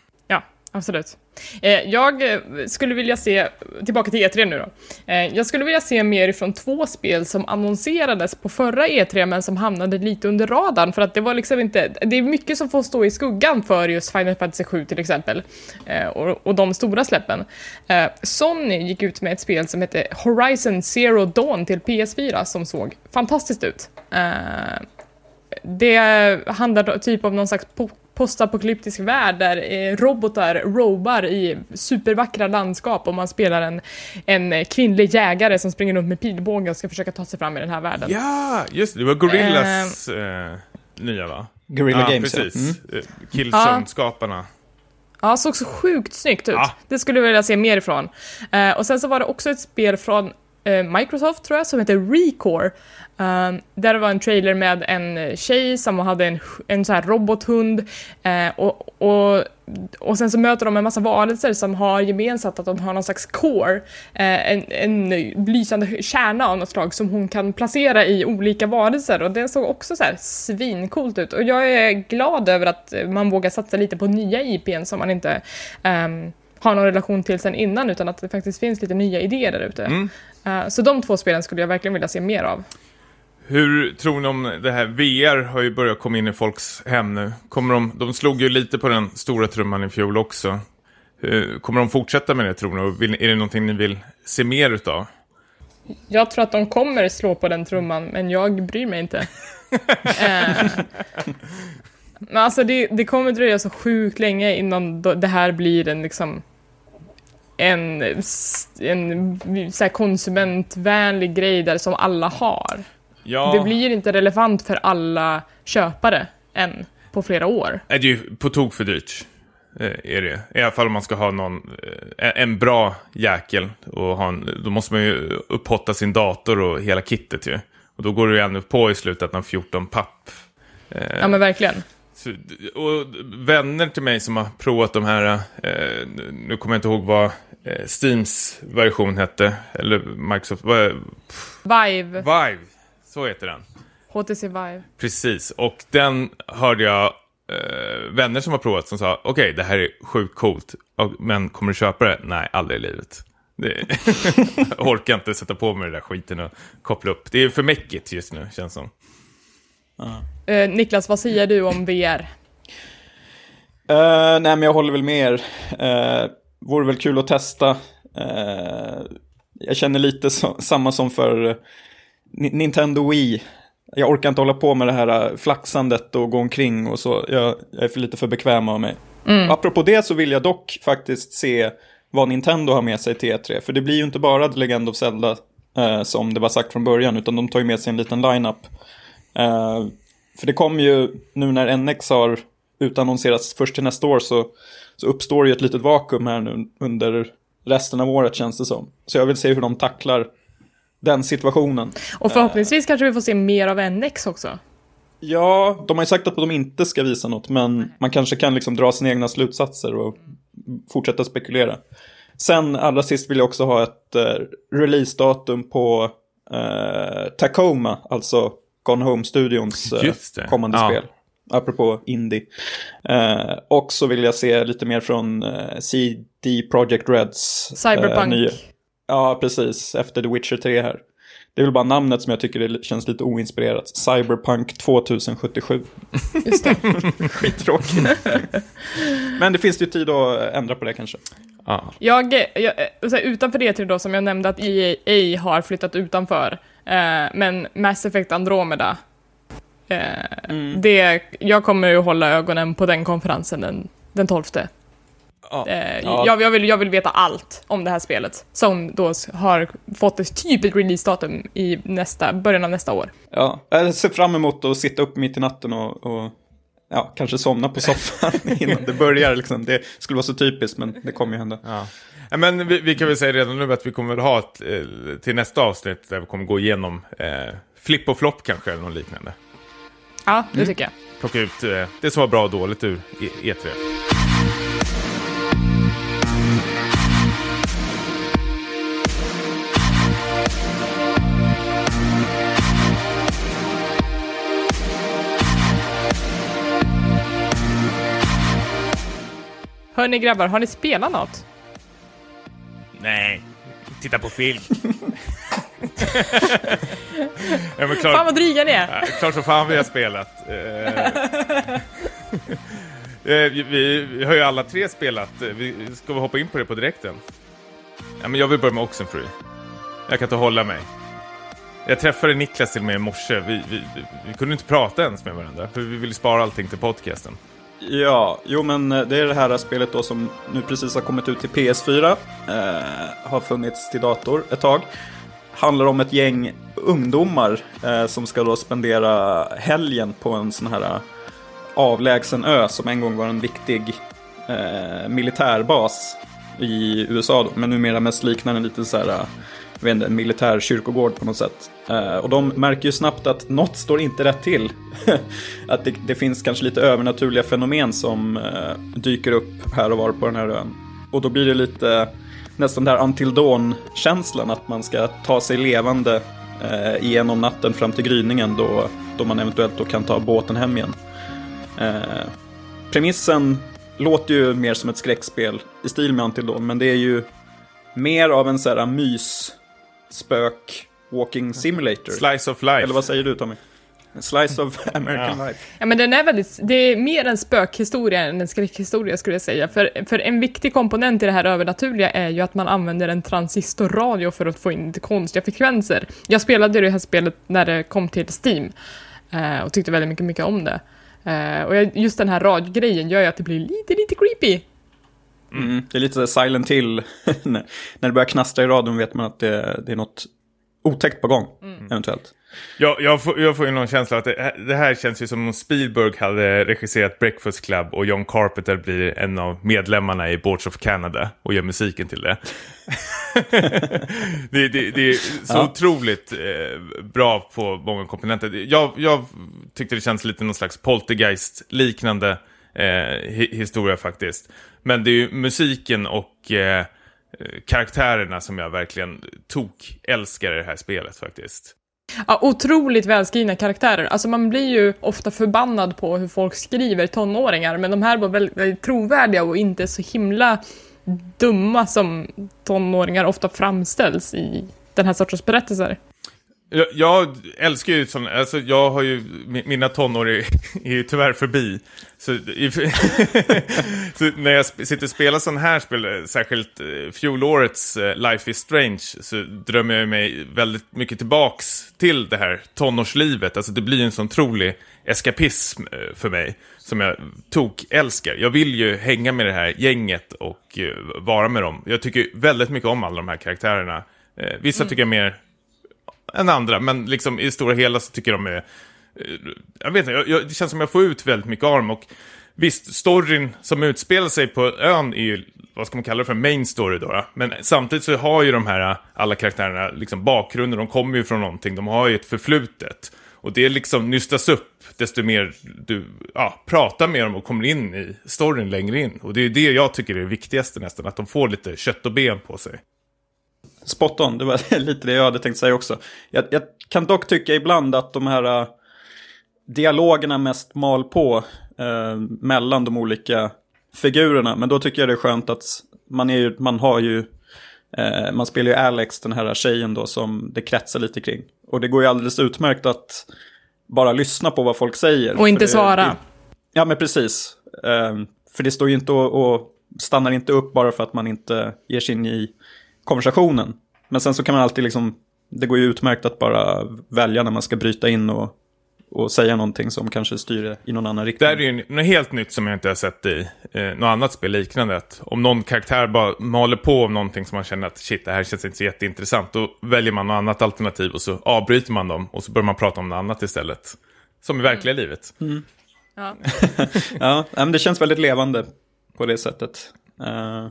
Absolut. Eh, jag eh, skulle vilja se, tillbaka till E3 nu då. Eh, jag skulle vilja se mer ifrån två spel som annonserades på förra E3 men som hamnade lite under radarn för att det var liksom inte, det är mycket som får stå i skuggan för just Final Fantasy 7 till exempel. Och, och de stora släppen. Sony gick ut med ett spel som hette Horizon Zero Dawn till PS4 som såg fantastiskt ut. Det handlar typ om någon slags postapokalyptisk värld där eh, robotar robar i supervackra landskap och man spelar en, en eh, kvinnlig jägare som springer runt med pilbåge och ska försöka ta sig fram i den här världen. Ja, just det. Det var Gorillas eh, nya va? Guerrilla ja, Games, ja. precis. Mm. Eh, Killzone-skaparna. Ja, såg så sjukt snyggt ut. Ja. Det skulle jag vilja se mer ifrån. Eh, och sen så var det också ett spel från eh, Eh, Microsoft tror jag, som heter Recore. Ehm, där det var en trailer med en tjej som hade en, en så här robothund. Eh, och, och, och sen så möter de en massa varelser som har gemensamt att de har någon slags core. Eh, en, en lysande kärna av något slag som hon kan placera i olika varelser. Och det såg också så här svincoolt ut. Och jag är glad över att man vågar satsa lite på nya IPn som man inte um, har någon relation till sen innan utan att det faktiskt finns lite nya idéer där ute. Mm. Eh, så de två spelen skulle jag verkligen vilja se mer av. Hur tror ni om det här? VR har ju börjat komma in i folks hem nu. Kommer de, de slog ju lite på den stora trumman i fjol också. Hur- Kommer de fortsätta med det tror ni? Och vill, är det någonting ni vill se mer utav? Jag tror att de kommer slå på den trumman, men jag bryr mig inte. Eh, men alltså det, det kommer dröja så sjukt länge innan det här blir en liksom en, en så konsumentvänlig grej där som alla har. Ja, Det blir inte relevant för alla köpare än på flera år. är det är ju på tok för dyrt. Eh, Är det. I alla fall om man ska ha någon, eh, en- bra jäkel. Och ha en, då måste man ju upphotta sin dator och hela kittet ju. Och då går det ju ändå på i slutändan 14 papp. Eh, Ja men verkligen. Och vänner till mig som har provat de här, eh, nu kommer jag inte ihåg vad eh, Steams version hette, eller Microsoft, vad, Vive, Vive, så heter den. HTC Vive. Precis, och den hörde jag eh, vänner som har provat som sa, okej det här är sjukt coolt, och, men kommer du köpa det? Nej, aldrig i livet. Jag orkar inte sätta på mig den där skiten och koppla upp. Det är för mäckigt just nu, känns som. Eh, Niklas, vad säger du om VR? Eh, nej, men jag håller väl med er. Uh, vore väl kul att testa. Jag känner lite så, samma som för Ni- Nintendo Wii. Jag orkar inte hålla på med det här flaxandet och gå omkring och så. Jag, jag är för lite för bekväm av mig. Apropå det så vill jag dock faktiskt se vad Nintendo har med sig till E3. För det blir ju inte bara The Legend of Zelda eh, som det var sagt från början, utan de tar ju med sig en liten line-up. Eh, för det kommer ju, nu när NX har utannonserats först till nästa år så, så uppstår ju ett litet vakuum här nu under resten av året känns det som. Så jag vill se hur de tacklar den situationen. Och förhoppningsvis kanske vi får se mer av NX också. Ja, de har ju sagt att de inte ska visa något, men man kanske kan liksom dra sina egna slutsatser och fortsätta spekulera. Sen allra sist vill jag också ha ett eh, releasedatum på eh, Tacoma, alltså Gone Home-studions eh, kommande Ja. spel. Apropå indie. Eh, och så vill jag se lite mer från eh, CD Projekt Reds. eh, Cyberpunk. nya- Ja, precis. Efter The Witcher 3 här. Det är väl bara namnet som jag tycker det känns lite oinspirerat. Cyberpunk 2077. Just det. Skittråkigt. Men det finns ju tid att ändra på det kanske. Ja. Jag, jag, utanför det då som jag nämnde att EA har flyttat utanför, eh, men Mass Effect Andromeda, eh, det, jag kommer ju hålla ögonen på den konferensen den, den 12. Ja. Eh, Ja. jag, jag, vill, jag vill veta allt om det här spelet, som då har fått ett typ ett releasedatum i nästa, början av nästa år. Ja, jag ser fram emot att sitta upp mitt i natten och, och ja, kanske somna på soffan innan det börjar. Liksom. Det skulle vara så typiskt, men det kommer ju hända. Ja. Ja, Men vi, vi kan väl säga redan nu att vi kommer att ha ett, eh, till nästa avsnitt där vi kommer gå igenom eh, flipp och flopp kanske eller något liknande. Ja, det tycker jag. Plocka ut eh, det som var bra och dåligt ur E- E3. Hörni grabbar, har ni spelat något? Nej, titta på film. ja, men klart, Fan vad dryga ni är! Ja, klart som fan vi har spelat. Eh, eh, vi, vi har ju alla tre spelat. Vi ska vi hoppa in på det på direkten? Ja, men jag vill börja med Oxenfree. Jag kan inte hålla mig. Jag träffade Niklas till och med i morse. Vi, vi, vi kunde inte prata ens med varandra, för vi ville spara allting till podcasten. Ja, jo men eh, det är det här spelet då som nu precis har kommit ut till PS4. Eh, har funnits till dator ett tag. Handlar om ett gäng ungdomar eh, som ska då spendera helgen på en sån här eh, avlägsen ö som en gång var en viktig eh, militärbas i USA då, men numera mest liknar en liten så här, eh, vet inte, en militär kyrkogård på något sätt. Eh, och de märker ju snabbt att något står inte rätt till. att det, det finns kanske lite övernaturliga fenomen som eh, dyker upp här och var på den här ön. Och då blir det lite nästan där until dawn-känslan, att man ska ta sig levande eh, igenom natten fram till gryningen då, då man eventuellt då kan ta båten hem igen. Eh, premissen låter ju mer som ett skräckspel i stil med Until Dawn, men det är ju mer av en så här mys, spök, walking simulator. Slice of life. Eller vad säger du Tommy? Slice of American Ja. life. Ja, men den är väldigt, det är mer en spökhistoria än en skräckhistoria skulle jag säga. För, för en viktig komponent i det här övernaturliga är ju att man använder en transistorradio för att få in lite konstiga frekvenser. Jag spelade det här spelet när det kom till Steam eh, och tyckte väldigt mycket, mycket om det. Eh, och jag, just den här radiogrejen gör ju att det blir lite, lite creepy. Mm, det är lite så silent till. när det börjar knastra i radion vet man att det, det är något otäckt på gång, eventuellt. Jag, jag, får, jag får ju någon känsla att det, det här känns ju som om Spielberg hade regisserat Breakfast Club och John Carpenter blir en av medlemmarna i Boards of Canada och gör musiken till det. det, det, det är så Ja. otroligt eh, bra på många komponenter. Jag, jag tyckte det känns lite någon slags poltergeist-liknande eh, historia faktiskt. Men det är ju musiken och eh, karaktärerna som jag verkligen tok älskar i det här spelet faktiskt. Ja, otroligt välskrivna karaktärer. Alltså man blir ju ofta förbannad på hur folk skriver tonåringar, men de här var väldigt, väldigt trovärdiga och inte så himla dumma som tonåringar ofta framställs i den här sortens berättelser. Jag, jag älskar ju sån, alltså jag har ju, mi- mina tonår är, är ju tyvärr förbi. Så, i, så när jag sitter och spelar sån här spel, särskilt eh, fjolårets eh, Life is Strange, så drömmer jag mig väldigt mycket tillbaks till det här tonårslivet. Alltså det blir en sån otrolig eskapism eh, för mig, som jag tok älskar. Jag vill ju hänga med det här gänget och vara med dem. Jag tycker väldigt mycket om alla de här karaktärerna. Vissa tycker jag mer än andra, men liksom i det stora hela så tycker jag de är... Eh, jag vet inte, jag, jag, det känns som jag får ut väldigt mycket av dem och visst, storyn som utspelar sig på ön är ju, vad ska man kalla det för, main story då, då. Men samtidigt så har ju de här, alla karaktärerna liksom bakgrunder, de kommer ju från någonting, de har ju ett förflutet. Och det liksom nystas upp desto mer du ja, pratar med dem och kommer in i storyn längre in. Och det är det jag tycker är det viktigaste nästan, att de får lite kött och ben på sig. Spot on, det var lite det jag hade tänkt säga också. Jag, jag kan dock tycka ibland att de här uh, dialogerna mest mal på uh, mellan de olika figurerna. Men då tycker jag det är skönt att man, är ju, man har ju, uh, man spelar ju Alex, den här tjejen då som det kretsar lite kring. Och det går ju alldeles utmärkt att bara lyssna på vad folk säger. Och inte det, svara. Det, ja, men precis. för det står ju inte och, och stannar inte upp bara för att man inte ger sig in i konversationen. Men sen så kan man alltid liksom, det går ju utmärkt att bara välja när man ska bryta in och, och säga någonting som kanske styr i någon annan riktning. Det här är ju något helt nytt som jag inte har sett i eh, något annat spel liknande. Att om någon karaktär bara maler på om någonting som man känner att shit, det här känns inte så jätteintressant. Då väljer man något annat alternativ och så avbryter man dem och så börjar man prata om något annat istället. Som i verkliga mm. livet. Mm. Ja. ja, men det känns väldigt levande på det sättet. Uh,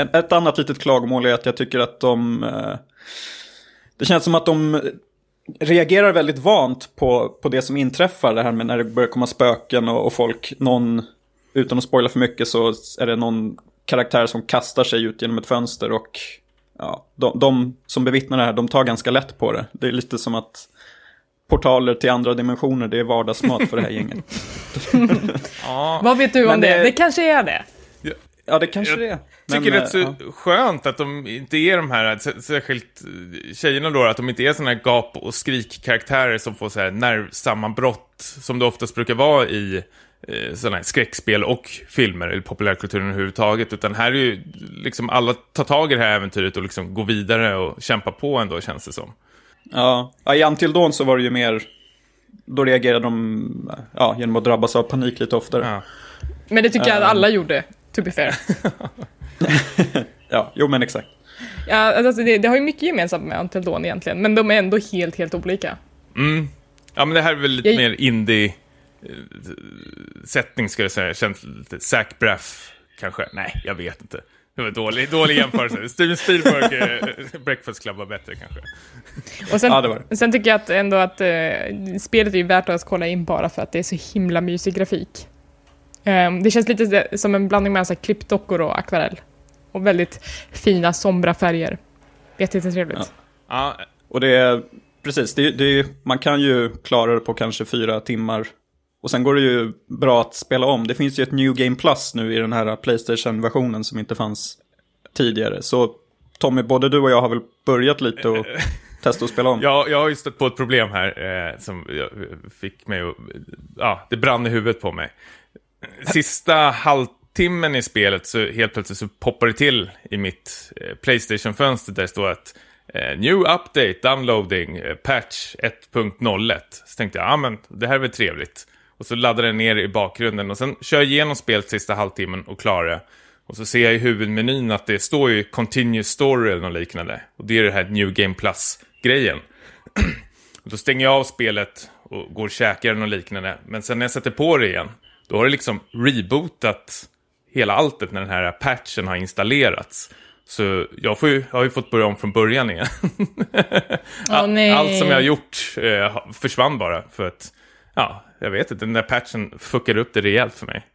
ett annat litet klagomål är att jag tycker att de... Eh, det känns som att de reagerar väldigt vant på, på det som inträffar. Det här med när det börjar komma spöken och, och folk, någon, utan att spoila för mycket så är det någon karaktär som kastar sig ut genom ett fönster och ja, de, de som bevittnar det här, de tar ganska lätt på det. Det är lite som att portaler till andra dimensioner, det är vardagsmat för det här gänget. ja. Vad vet du om det? det? Det kanske är det. Ja, det kanske det är. Jag tycker det är rätt så ja. skönt att de inte är de här, särskilt tjejerna då, att de inte är sådana här gap och skrik-karaktärer som får så här nervsammanbrott, som det oftast brukar vara i eh, sådana här skräckspel och filmer, eller populärkulturen överhuvudtaget. Utan här är ju liksom alla tar tag i det här äventyret och liksom går vidare och kämpar på ändå, känns det som. Ja, i Until Dawn så var det ju mer, då reagerade de ja, genom att drabbas av panik lite oftare. Ja. Men det tycker jag att alla gjorde to be fair. ja, jo men exakt. Ja, alltså det, det, har ju mycket gemensamt med Until Dawn egentligen, men de är ändå helt, helt olika. Mm. Ja, men det här är väl lite jag... mer indie eh, sättning ska jag säga. Känns lite Zac Braff kanske. Nej, jag vet inte. Det var dålig, dålig jämförelse. Steven Spielberg, eh, Breakfast Club var bättre kanske. Och sen, ja, det det. sen tycker jag att ändå att eh, spelet är värt att kolla in bara för att det är så himla mysig grafik. Um, det känns lite som en blandning mellan klippdockor och akvarell. Och väldigt fina, sombra färger. Jättetrevligt. Ja. ja. Och det är, precis, det, det, man kan ju klara det på kanske fyra timmar. Och sen går det ju bra att spela om. Det finns ju ett New Game Plus nu i den här Playstation-versionen som inte fanns tidigare. Så Tommy, både du och jag har väl börjat lite och testa att spela om? Ja, jag har ju stött på ett problem här eh, som fick mig att... Ja, det brann i huvudet på mig sista timmen i spelet så helt plötsligt så poppar det till i mitt eh, Playstation-fönster där det står att eh, New update, downloading, eh, patch 1.01. Så tänkte jag, ja men det här är väl trevligt. Och så laddar den ner i bakgrunden och sen kör jag igenom spelet sista halvtimmen och klarar det. Och så ser jag i huvudmenyn att det står ju Continuous Story eller något liknande. Och det är det här New Game Plus-grejen. då stänger jag av spelet och går och käkar eller något liknande. Men sen när jag sätter på det igen då har det liksom rebootat hela alltet när den här patchen har installerats. Så jag, får ju, jag har ju fått börja om från början igen. Oh, Allt som jag har gjort eh, försvann bara för att, ja, jag vet inte, den där patchen fuckade upp det rejält för mig.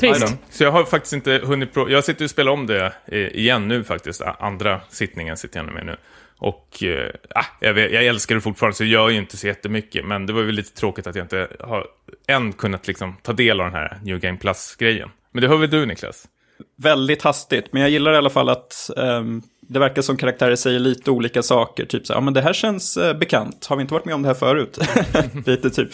Trist. Så jag har faktiskt inte hunnit prova, jag sitter och spelar om det eh, igen nu faktiskt, andra sittningen sitter jag med nu. Och äh, jag, vet, jag älskar det fortfarande så jag gör ju inte så jättemycket. Men det var ju lite tråkigt att jag inte har än kunnat liksom ta del av den här New Game Plus-grejen. Men det har väl du Niklas? Väldigt hastigt, men jag gillar i alla fall att um, det verkar som karaktärer säger lite olika saker. Typ så ja men det här känns uh, bekant, har vi inte varit med om det här förut? lite typ.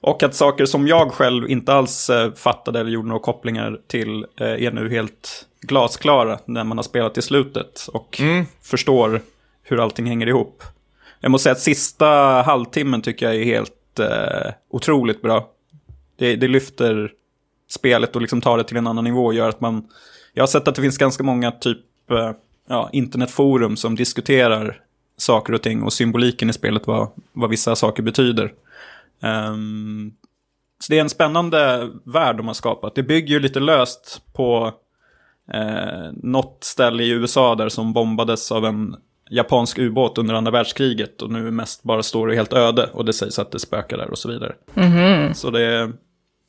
Och att saker som jag själv inte alls uh, fattade eller gjorde några kopplingar till uh, är nu helt glasklara när man har spelat i slutet. Och mm. förstår hur allting hänger ihop. Jag måste säga att sista halvtimmen tycker jag är helt otroligt bra. Det, det, lyfter spelet och liksom tar det till en annan nivå gör att man... Jag har sett att det finns ganska många typ eh, ja, internetforum som diskuterar saker och ting och symboliken i spelet, vad, vad vissa saker betyder. Um, så det är en spännande värld de har skapat. Det bygger ju lite löst på eh, något ställe i USA där som bombades av en japansk ubåt under andra världskriget och nu mest bara står helt öde och det sägs att det spökar där och så vidare. Så det,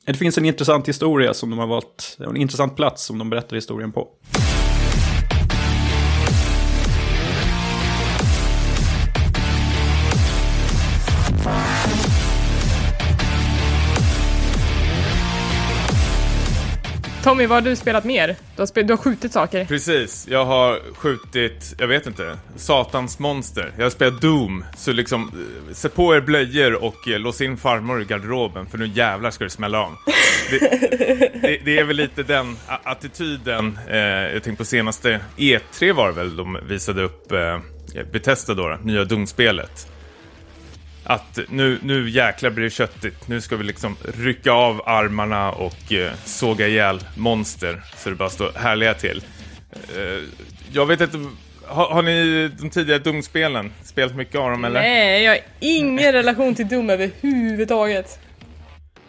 det finns en intressant historia som de har valt, en intressant plats som de berättar historien på. Tommy, vad har du spelat mer? Du har, spel- du har skjutit saker. Precis, jag har skjutit, jag vet inte, Satans monster. Jag har spelat Doom, så liksom, se sätt på er blöjor och eh, lås in farmor i garderoben, för nu jävlar ska det smälla om. Det, det, det är väl lite den attityden, eh, jag tänkte på senaste E3 var det väl, de visade upp eh, Bethesda då, nya Doom-spelet. Att nu, nu jäklar blir det köttigt. Nu ska vi liksom rycka av armarna och eh, såga ihjäl monster så det bara står härliga till. Eh, jag vet inte, har, har ni de tidigare Doom-spelen spelat mycket av dem eller? Nej, jag har ingen relation till Doom överhuvudtaget.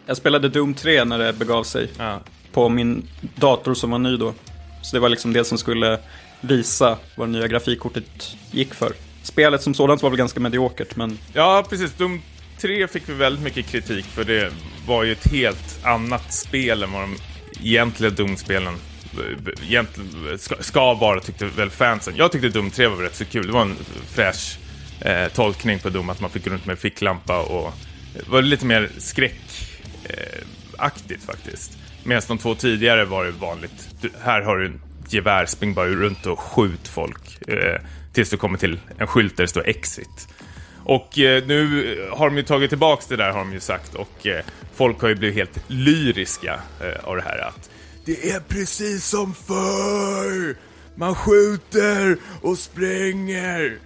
Jag spelade Doom 3 när det begav sig Ja. på min dator som var ny då. Så det var liksom det som skulle visa vad det nya grafikkortet gick för. Spelet som sådant var väl ganska mediokert, men ja, precis. Doom 3 fick vi väldigt mycket kritik för det var ju ett helt annat spel än vad de egentliga Doom-spelen egentligen ska, ska vara, tyckte väl fansen. Jag tyckte Doom 3 var rätt så kul. Det var en fräsch eh, tolkning på Doom, att man fick gå runt med ficklampa och det var lite mer skräckaktigt eh, faktiskt. Medan de två tidigare var det vanligt. Du, här har du en gevär, spring bara runt och skjut folk. Eh, tills du kommer till en skylt där det står exit. Och eh, nu har de ju tagit tillbaks det där har de ju sagt och eh, folk har ju blivit helt lyriska eh, av det här att det är precis som förr! Man skjuter och spränger!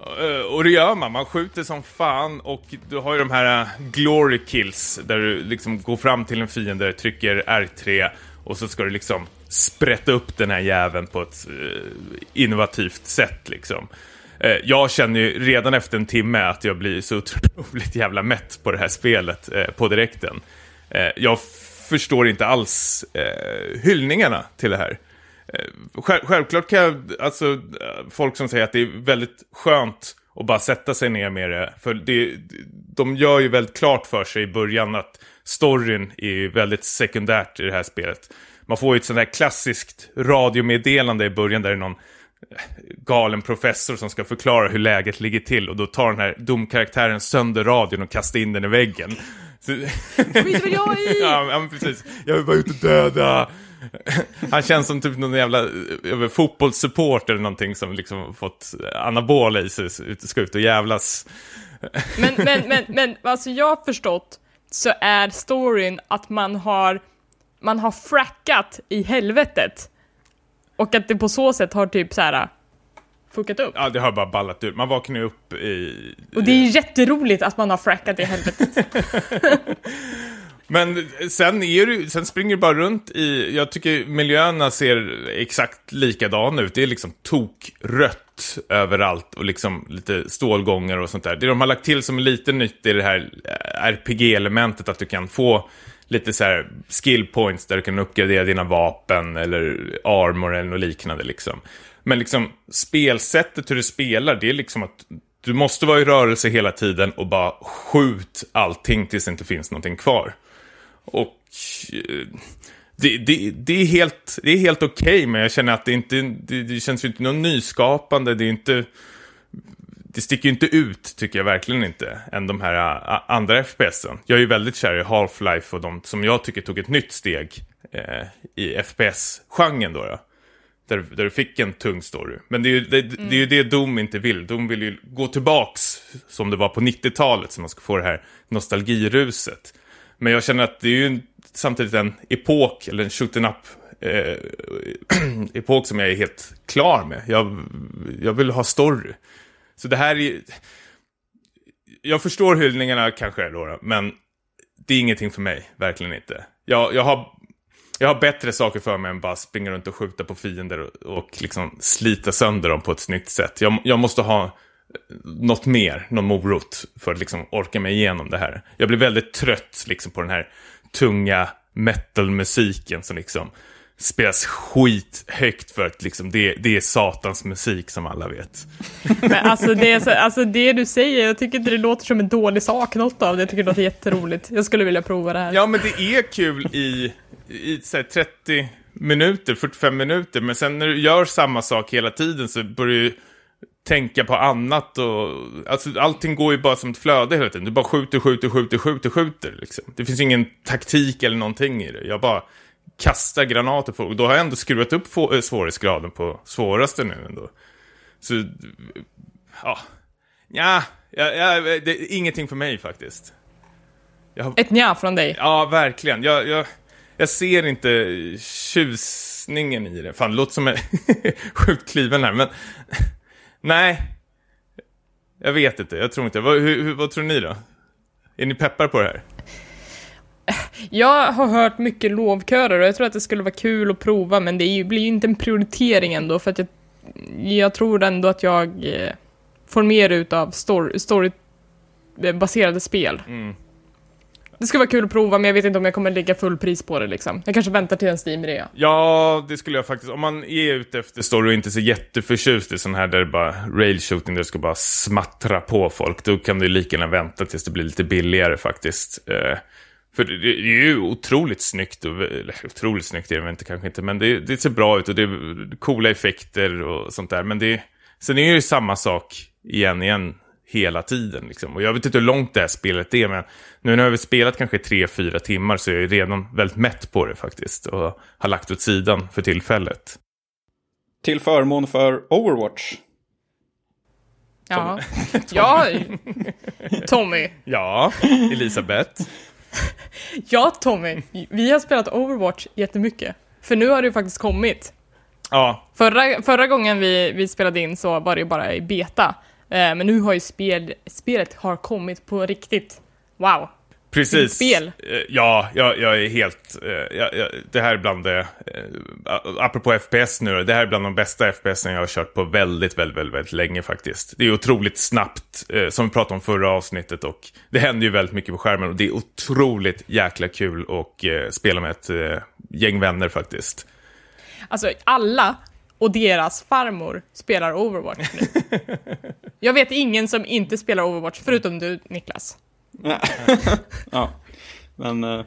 Eh, och det gör man, man skjuter som fan och du har ju de här eh, glory kills där du liksom går fram till en fiende, trycker R3 och så ska du liksom sprätta upp den här jäveln på ett eh, innovativt sätt liksom. Eh, jag känner ju redan efter en timme att jag blir så otroligt jävla mätt på det här spelet eh, på direkten. Jag förstår inte alls hyllningarna till det här. Självklart kan jag, alltså folk som säger att det är väldigt skönt att bara sätta sig ner med det. För det, de gör ju väldigt klart för sig i början att storyn är ju väldigt sekundärt i det här spelet. Man får ju ett sånt här klassiskt radiomeddelande i början där det är någon galen professor som ska förklara hur läget ligger till och då tar den här domkaraktären sönder radion och kastar in den i väggen. Skit väl jag i! ja, men precis. Jag vill bara ut och döda. Han känns som typ någon jävla över fotbollssupport eller någonting som liksom fått anabola i sig, ska ut och jävlas. Men, men, men, men alltså jag har förstått så är storyn att man har, man har frackat i helvetet. Och att det på så sätt har typ så här fuckat upp. Ja, det har bara ballat ur. Man vaknar ju upp i... Och det är jätteroligt att man har frackat i helvetet. Men sen, är du, sen springer du bara runt i, jag tycker miljöerna ser exakt likadana ut. Det är liksom tokrött överallt och liksom lite stålgångar och sånt där. Det de har lagt till som är lite nytt är det här eh, RPG-elementet att du kan få lite så här skill points där du kan uppgradera dina vapen eller armor eller något liknande liksom. Men liksom spelsättet hur du spelar, det är liksom att du måste vara i rörelse hela tiden och bara skjut allting tills det inte finns någonting kvar. Och eh, det, det, det är helt, det är helt okej, okay, men jag känner att det inte, det, det känns ju inte något nyskapande, det är inte, det sticker ju inte ut, tycker jag verkligen inte, än de här andra FPSen. Jag är ju väldigt kär i Half-Life och de som jag tycker tog ett nytt steg eh, i FPS-genren då. då. Där, där du fick en tung story. Men det är, ju, det, mm. det är ju det Doom inte vill. Doom vill ju gå tillbaks som det var på 90-talet, så man ska få det här nostalgiruset. Men jag känner att det är ju samtidigt en epok, eller en shoot up eh, epok som jag är helt klar med. Jag, jag vill ha story. Så det här är Jag förstår hyllningarna kanske då, men det är ingenting för mig, verkligen inte. Jag, jag, har, jag har bättre saker för mig än bara springa runt och skjuta på fiender och, och liksom slita sönder dem på ett snyggt sätt. Jag, jag måste ha något mer, någon morot för att liksom orka mig igenom det här. Jag blir väldigt trött liksom på den här tunga metal-musiken som liksom spelas skithögt för att liksom det, det är satans musik som alla vet. Men alltså det, så, alltså det du säger, jag tycker inte det låter som en dålig sak, något av det. Jag tycker det låter jätteroligt. Jag skulle vilja prova det här. Ja, men det är kul i, i så här, 30 minuter, 45 minuter, men sen när du gör samma sak hela tiden så börjar du tänka på annat och alltså allting går ju bara som ett flöde hela tiden. Du bara skjuter, skjuter, skjuter, skjuter, skjuter liksom. Det finns ingen taktik eller någonting i det. Jag bara kastar granater på då har jag ändå skruvat upp få- svårighetsgraden på svåraste nu ändå. Så, ja, ja, ja, ja det är ingenting för mig faktiskt. Har, Ett nja från dig. Ja, verkligen. Jag, jag, jag ser inte tjusningen i det. Fan, det låter som en sjukt kliven här, men... Nej. Jag vet inte, jag tror inte. Vad, hur, vad tror ni då? Är ni peppar på det här? Jag har hört mycket lovkörer och jag tror att det skulle vara kul att prova, men det blir ju inte en prioritering ändå, för att jag, jag tror ändå att jag eh, får mer ut av story, storybaserade spel. Mm. Det skulle vara kul att prova, men jag vet inte om jag kommer lägga full pris på det liksom. Jag kanske väntar till en Steam-rea. Ja, det skulle jag faktiskt. Om man är ute efter story och inte så jätteförtjust i sån här där det bara rail shooting där det ska bara smattra på folk, då kan du lika gärna vänta tills det blir lite billigare faktiskt. För det, det är ju otroligt snyggt, och, eller otroligt snyggt är det inte kanske inte, men det, det ser bra ut och det är coola effekter och sånt där. Men det, sen är det ju samma sak igen igen hela tiden. Liksom. Och jag vet inte hur långt det här spelet är, men nu när jag har spelat kanske tre fyra timmar så är jag ju redan väldigt mätt på det faktiskt. Och har lagt åt sidan för tillfället. Till förmån för Overwatch. Ja. ja, Tommy. Ja, Elisabeth. Ja, Tommy. Vi har spelat Overwatch jättemycket. För nu har det ju faktiskt kommit. Ja, Förra, förra gången vi, vi spelade in så var det ju bara i beta. Eh, men nu har ju spel, spelet har kommit på riktigt. Wow. Precis. Spel. Eh, Ja, jag, jag är helt... eh, Jag, jag, det här är bland det... eh, Apropå FPS nu, det här är bland de bästa FPS jag har kört på väldigt, väldigt, väldigt, väldigt länge faktiskt. Det är otroligt snabbt, som vi pratade om förra avsnittet och det händer ju väldigt mycket på skärmen och det är otroligt jäkla kul att spela med ett gäng vänner faktiskt. Alltså alla och deras farmor spelar Overwatch nu. Jag vet ingen som inte spelar Overwatch, förutom du, Niklas. ja, men eh,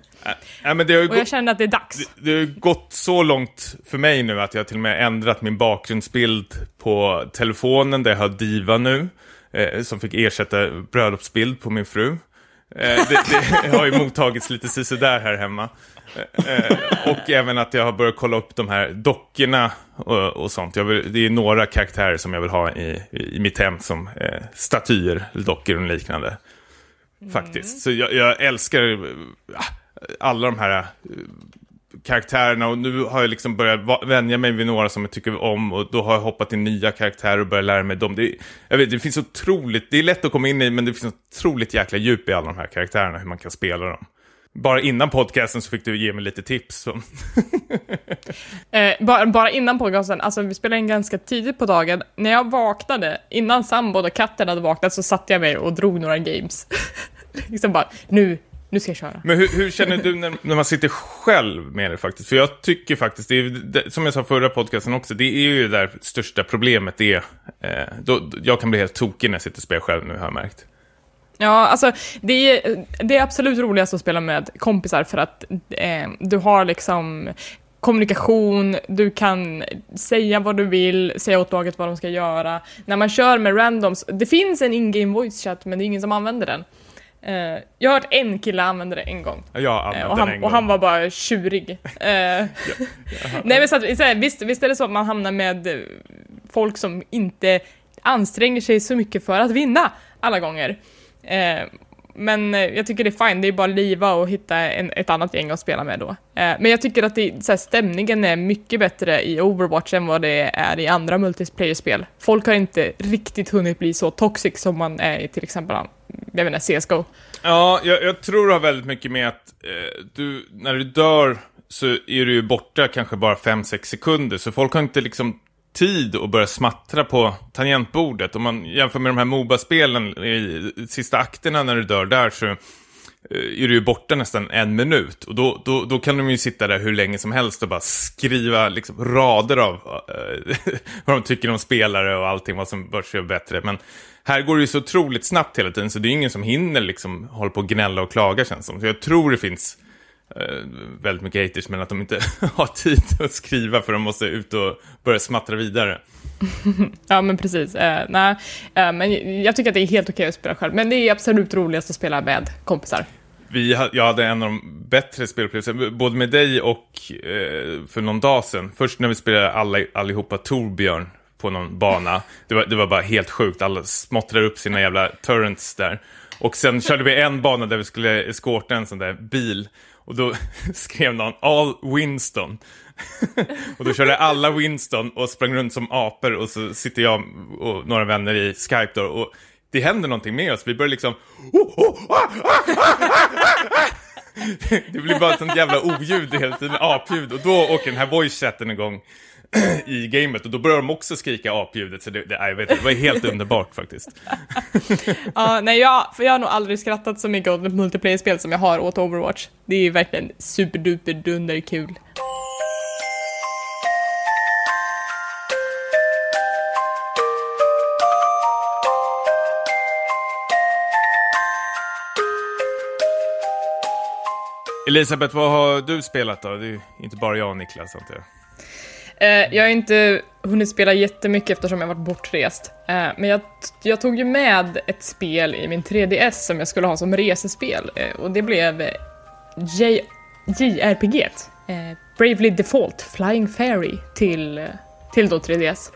Nej, men det har ju Och jag gått- känner att det är dags. Det har ju gått så långt för mig nu att jag till och med ändrat min bakgrundsbild på telefonen där jag har Diva nu. Eh, som fick ersätta bröllopsbild på min fru. Eh, det, det har ju mottagits lite där här hemma. Eh, eh, och även att jag har börjat kolla upp de här dockorna och, och sånt. Jag vill, det är några karaktärer som jag vill ha i, i mitt hem som eh, statyer, dockor och liknande. Faktiskt. Så jag, jag älskar äh, alla de här äh, karaktärerna och nu har jag liksom börjat vänja mig vid några som jag tycker om och då har jag hoppat in nya karaktärer och börjat lära mig dem. Det, är- jag vet, det finns otroligt, det är lätt att komma in i men det finns otroligt jäkla djup i alla de här karaktärerna, hur man kan spela dem. Bara innan podcasten så fick du ge mig lite tips. Eh, bara, bara innan podcasten, alltså vi spelade in ganska tidigt på dagen. När jag vaknade, innan sambon och katten hade vaknat, så satte jag mig och drog några games. liksom bara, nu, nu ska jag köra. Men hur, hur känner du när, när man sitter själv med det faktiskt? För jag tycker faktiskt, det är, det, som jag sa förra podcasten också, det är ju där största problemet är. Eh, då, jag kan bli helt tokig när jag sitter och spelar själv nu har jag märkt. Ja, alltså det är, det är absolut roligast att spela med kompisar för att eh, du har liksom kommunikation, du kan säga vad du vill, säga åt laget vad de ska göra. När man kör med randoms, det finns en in-game voice chat men det är ingen som använder den. Eh, jag har hört en kille använda det en gång. Använt och, han, en och gång. han var bara tjurig. Eh, Nej, men så att, så här, visst, visst är det så att man hamnar med folk som inte anstränger sig så mycket för att vinna alla gånger. Men jag tycker det är fine, det är bara att liva och hitta en, ett annat gäng att spela med då. Men jag tycker att det, så här, stämningen är mycket bättre i Overwatch än vad det är i andra multiplayer-spel. Folk har inte riktigt hunnit bli så toxic som man är i till exempel, jag menar CSGO. Ja, jag, jag tror det har väldigt mycket med att eh, du, när du dör så är du ju borta kanske bara 5-6 sekunder. Så folk har inte liksom tid att börja smattra på tangentbordet. Om man jämför med de här Moba-spelen i sista akterna när du dör där så eh, är du ju borta nästan en minut. Och då, då, då kan de ju sitta där hur länge som helst och bara skriva liksom, rader av eh, vad de tycker om spelare och allting, vad som bör se bättre. Men här går det ju så otroligt snabbt hela tiden, så det är ingen som hinner liksom hålla på och gnälla och klaga känns som. Så jag tror det finns uh, väldigt mycket haters, men att de inte har tid att skriva för de måste ut och börja smattra vidare. ja, men precis. Uh, nej, uh, men jag tycker att det är helt okej att spela själv, men det är absolut roligast att spela med kompisar. Vi, jag hade en av de bättre spelupplevelserna, både med dig och eh, för någon dag sedan. Först när vi spelade alla, allihopa Torbjörn på någon bana. Det var, det var bara helt sjukt, alla smottrar upp sina jävla turrents där. Och sen körde vi en bana där vi skulle eskorta en sån där bil. Och då skrev någon All Winston. och då körde alla Winston och sprang runt som apor och så sitter jag och några vänner i Skype då och det händer någonting med oss. Vi börjar liksom... Oh, oh, ah, ah, ah, det blir bara ett sånt jävla oljud hela tiden, apljud. Och då åker den här voice chatten igång i gamet och då börjar de också skrika apljudet så det, det, jag vet, det var helt underbart faktiskt. ja, nej, jag, för jag har nog aldrig skrattat så mycket åt ett multiplayer-spel som jag har åt Overwatch. Det är verkligen superduper dunder kul. Elisabeth, vad har du spelat då? Det är inte bara jag och Niklas, antar jag. Eh, jag har inte hunnit spela jättemycket eftersom jag varit bortrest. Eh, men jag, jag, tog ju med ett spel i min 3DS som jag skulle ha som resespel eh, och det blev J JRPG. Bravely Default Flying Fairy till till då 3DS.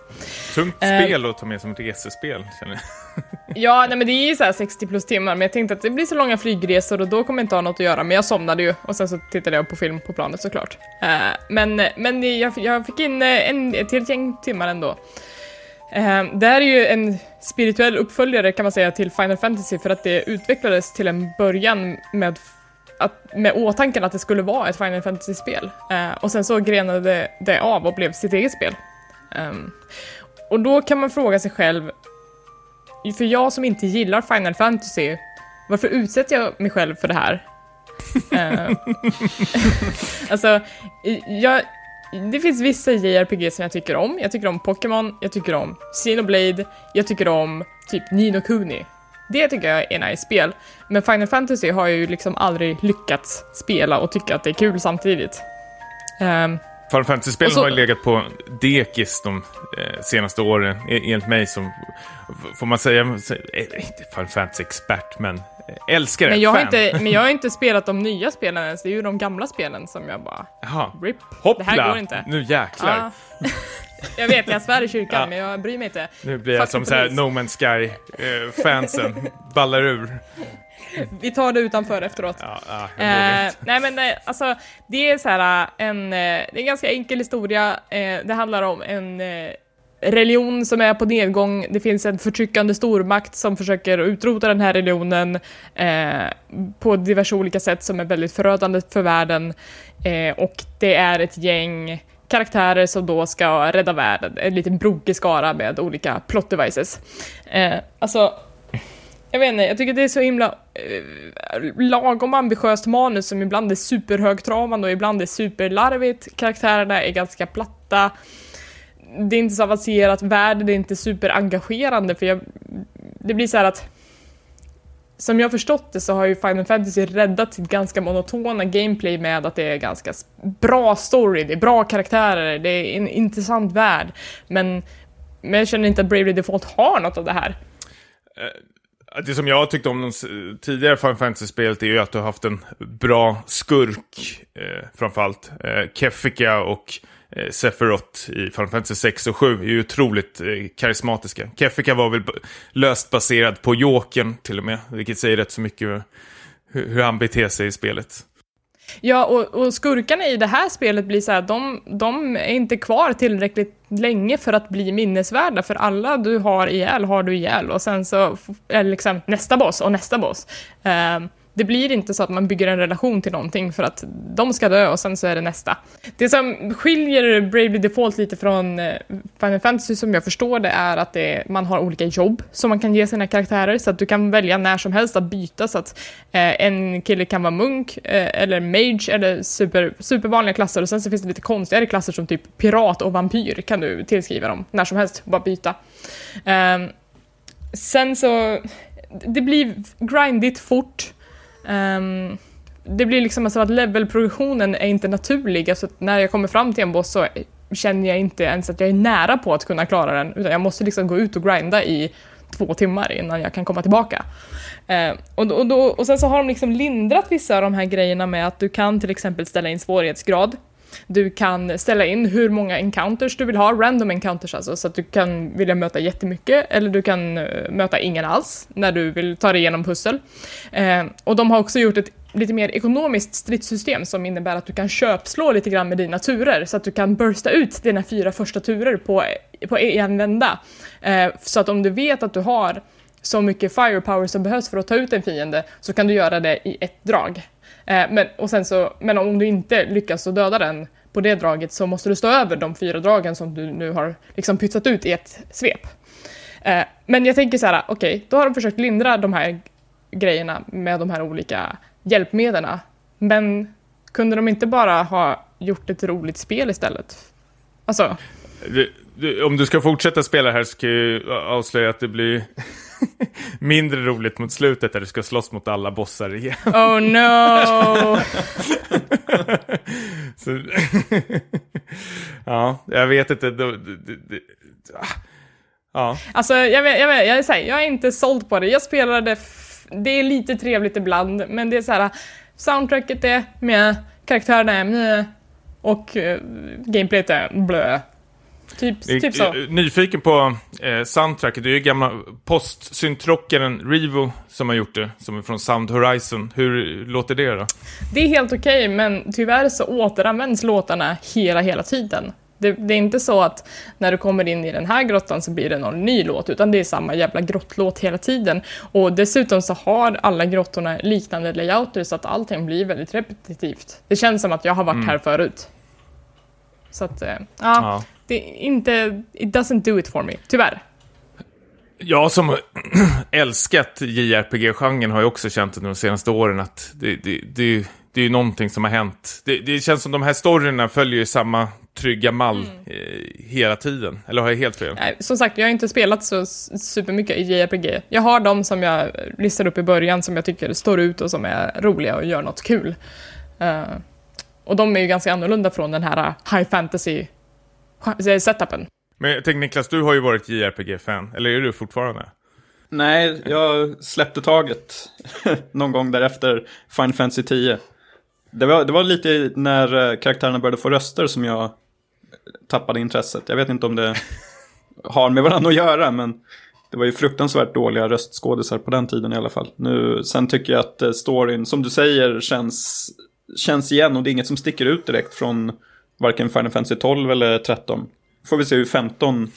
Tungt spel uh, att ta med som resespel, känner jag. ja, nej men det är ju så 60 plus timmar, men jag tänkte att det blir så långa flygresor och då kommer jag inte ha något att göra, men jag somnade ju och sen så tittade jag på film på planet såklart. Uh, men men jag, jag fick in eh, en, ett helt gäng timmar ändå. Uh, det här är ju en spirituell uppföljare kan man säga till Final Fantasy för att det utvecklades till en början med att, med åtanken att det skulle vara ett Final Fantasy-spel. Uh, och sen så grenade det av och blev sitt eget spel. Um, och då kan man fråga sig själv, för jag som inte gillar Final Fantasy, varför utsätter jag mig själv för det här? uh, alltså, jag, det finns vissa JRPG som jag tycker om. Jag tycker om Pokémon, jag tycker om Xenoblade, jag tycker om typ Nino Kuni. Det tycker jag är nice spel. Men Final Fantasy har jag ju liksom aldrig lyckats spela och tycka att det är kul samtidigt. Um, Final Fantasy-spelen har ju legat på dekis de eh, senaste åren, e-, enligt mig som, får man säga, eh, inte Final Fantasy-expert, men eh, älskar men jag fan. Har inte, men jag har inte spelat de nya spelen ens, det är ju de gamla spelen som jag bara... Jaha. RIP. Hoppla. Det här går inte. Nu jäklar. Ja. jag vet, jag svär i kyrkan, ja. men jag bryr mig inte. Nu blir jag Fuck som såhär No Man's Sky-fansen, eh, ballar ur. Vi tar det utanför efteråt. Ja, ja, eh, nej men eh, alltså, det är så här eh, en, det är en ganska enkel historia. Eh, det handlar om en eh, religion som är på nedgång. Det finns en förtryckande stormakt som försöker utrota den här religionen eh, på diverse olika sätt som är väldigt förödande för världen. och det är ett gäng karaktärer som då ska rädda världen, en liten brokig skara med olika plot devices. alltså, jag vet inte, jag tycker det är så himla eh, Eh, lagom ambitiöst manus som ibland är superhögtravande och ibland är superlarvigt. Karaktärerna är ganska platta. Det är inte så avancerat, världen är inte superengagerande för jag, det blir så att som jag har förstått det så har ju Final Fantasy räddat sitt ganska monotona gameplay med att det är ganska bra story, det är bra karaktärer, det är en intressant värld. Men, men jag känner inte att Bravely Default har något av det här. Eh, det som jag har tyckt om de tidigare Final Fantasy-spelet är ju att du har haft en bra skurk, eh, framförallt. Eh, Kefika och eh, Sephiroth i Final Fantasy 6 och 7 är ju otroligt eh, karismatiska. Kefika var väl löst baserad på Jokern till och med, vilket säger rätt så mycket hur, hur han beter sig i spelet. Ja, och, och, skurkarna i det här spelet blir så här, de, de är inte kvar tillräckligt länge för att bli minnesvärda, för alla du har ihjäl har du ihjäl och sen så är liksom nästa boss och nästa boss. Uh, det blir inte så att man bygger en relation till någonting för att de ska dö och sen så är det nästa. Det som skiljer Bravely Default lite från eh, Final Fantasy som jag förstår det är att det, man har olika jobb som man kan ge sina karaktärer så att du kan välja när som helst att byta så att eh, en kille kan vara munk eh, eller mage eller super, supervanliga klasser och sen så finns det lite konstigare klasser som typ pirat och vampyr kan du tillskriva dem när som helst, bara byta. Eh, sen så, det blir grindigt fort. Um, det blir liksom alltså att levelprogressionen är inte naturlig, alltså när jag kommer fram till en boss så känner jag inte ens att jag är nära på att kunna klara den, utan jag måste liksom gå ut och grinda i två timmar innan jag kan komma tillbaka. Eh, och, och, då, och sen så har de liksom lindrat vissa av de här grejerna med att du kan till exempel ställa in svårighetsgrad. Du kan ställa in hur många encounters du vill ha, random encounters alltså, så att du kan vilja möta jättemycket eller du kan eh, möta ingen alls när du vill ta dig igenom pussel. Eh, och de har också gjort ett lite mer ekonomiskt stridssystem som innebär att du kan köpslå lite grann med dina turer så att du kan bursta ut dina fyra första turer på, på en vända. Eh, så att om du vet att du har så mycket firepower som behövs för att ta ut en fiende så kan du göra det i ett drag. Eh, men, och sen så, men om du inte lyckas att döda den på det draget så måste du stå över de fyra dragen som du nu har liksom pytsat ut i ett svep. Eh, men jag tänker så här, okej, okay, då har de försökt lindra de här grejerna med de här olika hjälpmedlen. Men kunde de inte bara ha gjort ett roligt spel istället? Alltså... Du, du, om du ska fortsätta spela här så kan jag avslöja att det blir mindre roligt mot slutet där du ska slåss mot alla bossar igen. Oh no! Så, ja, jag vet inte. Det, det, det, ja. Alltså, jag, vet, jag, vet, jag, är så här, jag är inte såld på det. Jag spelade, det är lite trevligt ibland, men det är så här, soundtracket är med, karaktärerna är med och uh, gameplayet är blö. Typ, typ så. Nyfiken på eh, soundtracket. Det är ju gamla postsyntrockaren Revo som har gjort det, som är från Sound Horizon. Hur låter det då? Det är helt okej, okay, men tyvärr så återanvänds låtarna hela, hela tiden. Det, det, är inte så att när du kommer in i den här grottan så blir det någon ny låt, utan det är samma jävla grottlåt hela tiden. Och dessutom så har alla grottorna liknande layouter så att allting blir väldigt repetitivt. Det känns som att jag har varit mm. här förut. Så att, eh, ja. ja det är inte, it doesn't do it for me, tyvärr. Jag som älskat JRPG-genren har ju också känt under de senaste åren att det, det, det, det är ju någonting som har hänt. Det, det känns som de här storyna följer ju samma trygga mall mm. eh, hela tiden. Eller har jag helt fel? Nej, som sagt, jag har inte spelat så supermycket i JRPG. Jag har de som jag listade upp i början som jag tycker står ut och som är roliga och gör något kul. Uh, och de är ju ganska annorlunda från den här high fantasy setupen. Men jag tänkte Niklas, du har ju varit JRPG-fan, eller är du fortfarande? Nej, jag släppte taget någon gång därefter Final Fantasy 10. Det var, det var lite när eh, karaktärerna började få röster som jag tappade intresset. Jag vet inte om det har med varandra att göra, men det var ju fruktansvärt dåliga röstskådisar på den tiden i alla fall. Nu, sen tycker jag att eh, storyn, som du säger, känns, känns igen och det är inget som sticker ut direkt från varken Final Fantasy 12 eller 13. Får vi se hur 15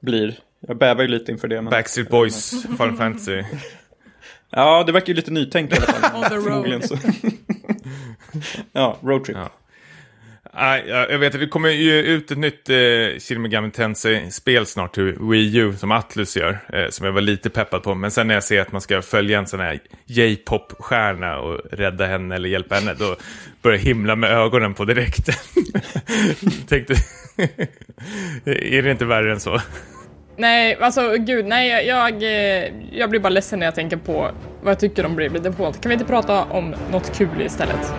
blir. Jag bävar ju lite inför det. Men... Backstreet Boys, Final Fantasy. Ja, det verkar ju lite nytänkt i alla fall. On the road. ja, roadtrip. Ja. Nej, jag vet att det kommer ju ut ett nytt eh, Shin Megami Tensei-spel snart till Wii U som Atlus gör. Eh, som jag var lite peppad på. Men sen när jag ser att man ska följa en sån här J-pop-stjärna och rädda henne eller hjälpa henne. Då börjar jag himla med ögonen på direkten. Tänkte, är det inte värre än så? Nej, alltså gud, nej, jag, eh, jag blir bara ledsen när jag tänker på vad jag tycker om Bravely Default. Kan vi inte prata om något kul istället?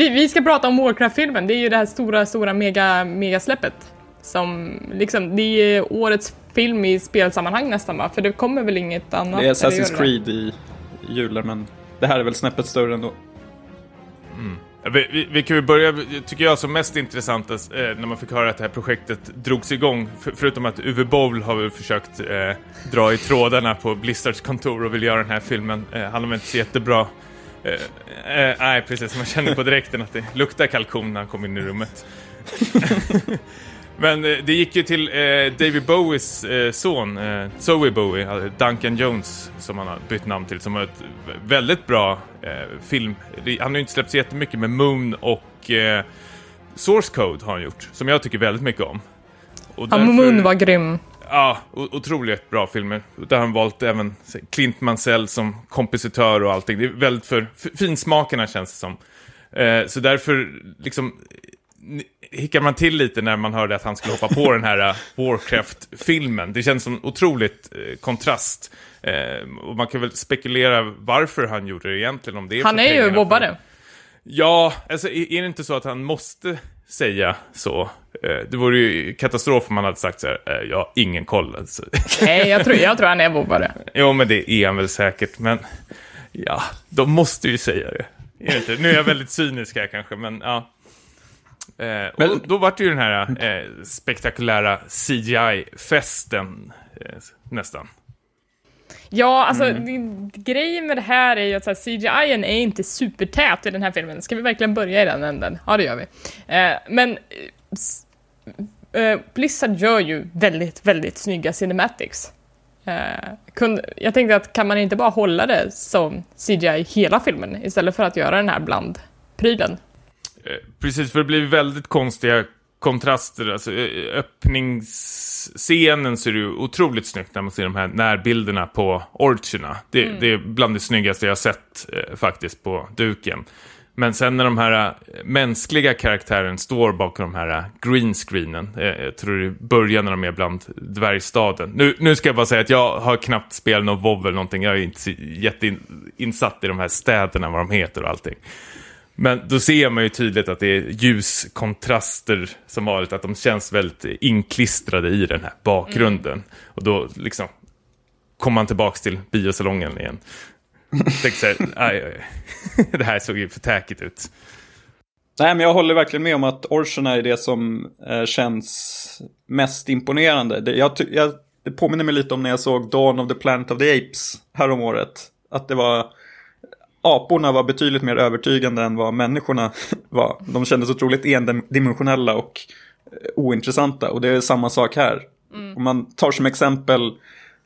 Vi, vi ska prata om Warcraft-filmen, det är ju det här stora, stora mega, megasläppet. Som liksom, det är årets film i spelsammanhang nästan va? För det kommer väl inget annat? Det är Assassin's Creed i julen men det här är väl snäppet större ändå. Mm. Vi, vi, vi, kan ju börja, tycker jag, som mest intressant eh, när man fick höra att det här projektet drogs igång. För, förutom att Uwe Boll har väl försökt eh, dra i trådarna på Blizzards kontor och vill göra den här filmen. Eh, han har väl inte så jättebra Eh, eh, nej, precis. Man känner på direkten att det luktar kalkon när han kommer in i rummet. Men eh, det gick ju till eh, David Bowies eh, son, eh, Zoe Bowie, alltså Duncan Jones, som han har bytt namn till, som har ett väldigt bra film. Han har ju inte släppt så jättemycket, med Moon och eh, Source Code har han gjort, som jag tycker väldigt mycket om. Och därför, ja, Moon var grym. Ja, otroligt bra filmer. Där har han valt även Clint Mansell som kompositör och allting. Det är väldigt för finsmakarna känns det som. Eh, så därför, liksom, hickar man till lite när man hörde att han skulle hoppa på den här uh, Warcraft-filmen. Det känns som otroligt eh, kontrast. Eh, och man kan väl spekulera varför han gjorde det egentligen. Om det är han är ju bobbare. Ja, alltså är det inte så att han måste säga så? Eh, det vore ju katastrof om man hade sagt så här, eh, jag har ingen koll. Alltså. Nej, jag tror, jag tror han är bobbare. jo, men det är han väl säkert. Men ja, de måste ju säga det. Är det? Nu är jag väldigt cynisk här kanske, men ja. Eh, men, och då var det ju den här eh, spektakulära CGI-festen eh, nästan. Ja, alltså mm. grejen med det här är ju att CGI är inte supertät i den här filmen. Ska vi verkligen börja i den änden? Ja, det gör vi. Eh, men eh, Blizzard gör ju väldigt, väldigt snygga cinematics. Eh, kun, jag tänkte att kan man inte bara hålla det som CGI hela filmen istället för att göra den här blandprylen? Eh, precis, för det blir väldigt konstiga kontraster. Alltså, eh, öppningsscenen ser ju otroligt snyggt när man ser de här närbilderna på orcherna. Det, mm. det är bland det snyggaste jag sett eh, faktiskt på duken. Men sen när de här äh, mänskliga karaktären står bakom de här äh, green screenen, eh, jag tror det börjar när de är bland dvärgstaden. Nu, nu ska jag bara säga att jag har knappt spelat någon WoW eller någonting, jag är inte jätteinsatt i de här städerna, vad de heter och allting. Men då ser man ju tydligt att det är ljuskontraster som vanligt, att de känns väldigt inklistrade i den här bakgrunden. Mm. Och då liksom kommer man tillbaka till biosalongen igen. Tänkte så här, aj, aj. det här såg ju för täkigt ut. Nej, men jag håller verkligen med om att Orcherna är det som eh, känns mest imponerande. Det, jag, jag, det påminner mig lite om när jag såg Dawn of the Planet of the Apes häromåret. Att det var aporna var betydligt mer övertygande än vad människorna var. De kändes otroligt endimensionella och eh, ointressanta. Och det är samma sak här. Mm. Om man tar som exempel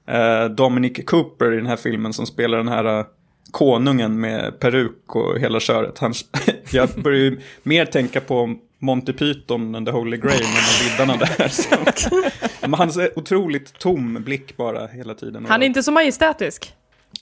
eh, Dominic Cooper i den här filmen som spelar den här eh, konungen med peruk och hela köret. Han, jag börjar ju mer tänka på Monty Python and the Holy Grail än riddarna där. Så. Men han har otroligt tom blick bara hela tiden. Han är inte så majestätisk.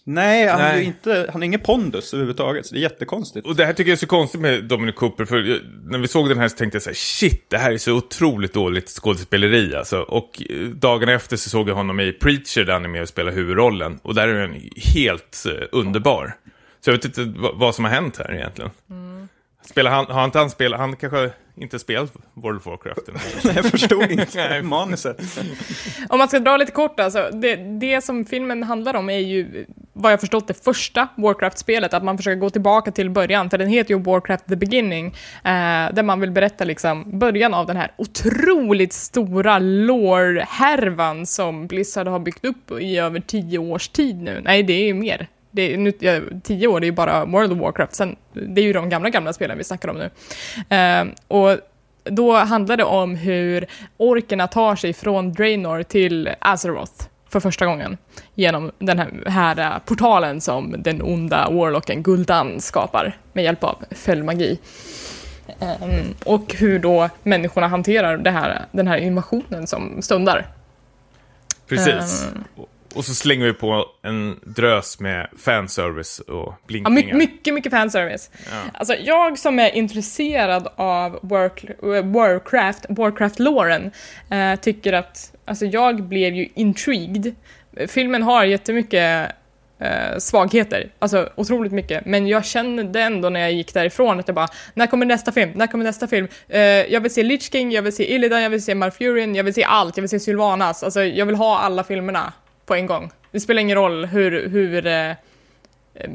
Nej, han, Nej. Är inte, han har ingen pondus överhuvudtaget, så det är jättekonstigt. Och det här tycker jag är så konstigt med Dominic Cooper, för när vi såg den här så tänkte jag så här, shit, det här är så otroligt dåligt skådespeleri alltså. Och eh, dagarna efter så såg jag honom i Preacher, där han är med och spelar huvudrollen. Och där är han helt uh, underbar. Så jag vet inte vad som har hänt här egentligen. Mm. Spelar han, har inte han spelat, han kanske inte spelat World of Warcraft? Nej, jag förstod inte manuset. Om man ska dra lite kort alltså, det, det som filmen handlar om är ju, vad jag förstått, det första Warcraft-spelet, att man försöker gå tillbaka till början, för den heter ju Warcraft the beginning, eh, där man vill berätta liksom början av den här otroligt stora lore-härvan som Blizzard har byggt upp i över tio års tid nu. Nej, det är ju mer det är, nu, ja, tio år, det är ju bara World of Warcraft, sen, det är ju de gamla, gamla spelen vi snackar om nu. Uh, och då handlar det om hur orkerna tar sig från Draenor till Azeroth för första gången genom den här, här portalen som den onda warlocken Gul'dan skapar med hjälp av följdmagi. Um, och hur då människorna hanterar det här, den här invasionen som stundar. Precis. Um, och så slänger vi på en drös med fanservice och blinkningar. Ja, mycket, mycket, fanservice. Ja. Alltså, jag som är intresserad av work, Warcraft, Warcraft-låren, eh, tycker att, alltså jag blev ju intrigued. Filmen har jättemycket eh, svagheter, alltså otroligt mycket, men jag kände ändå när jag gick därifrån att jag bara, när kommer nästa film? När kommer nästa film? Eh, jag vill se Lich King, jag vill se Illidan, jag vill se Malfurion, jag vill se allt, jag vill se Sylvanas, alltså jag vill ha alla filmerna på en gång. Det spelar ingen roll hur, hur, eh,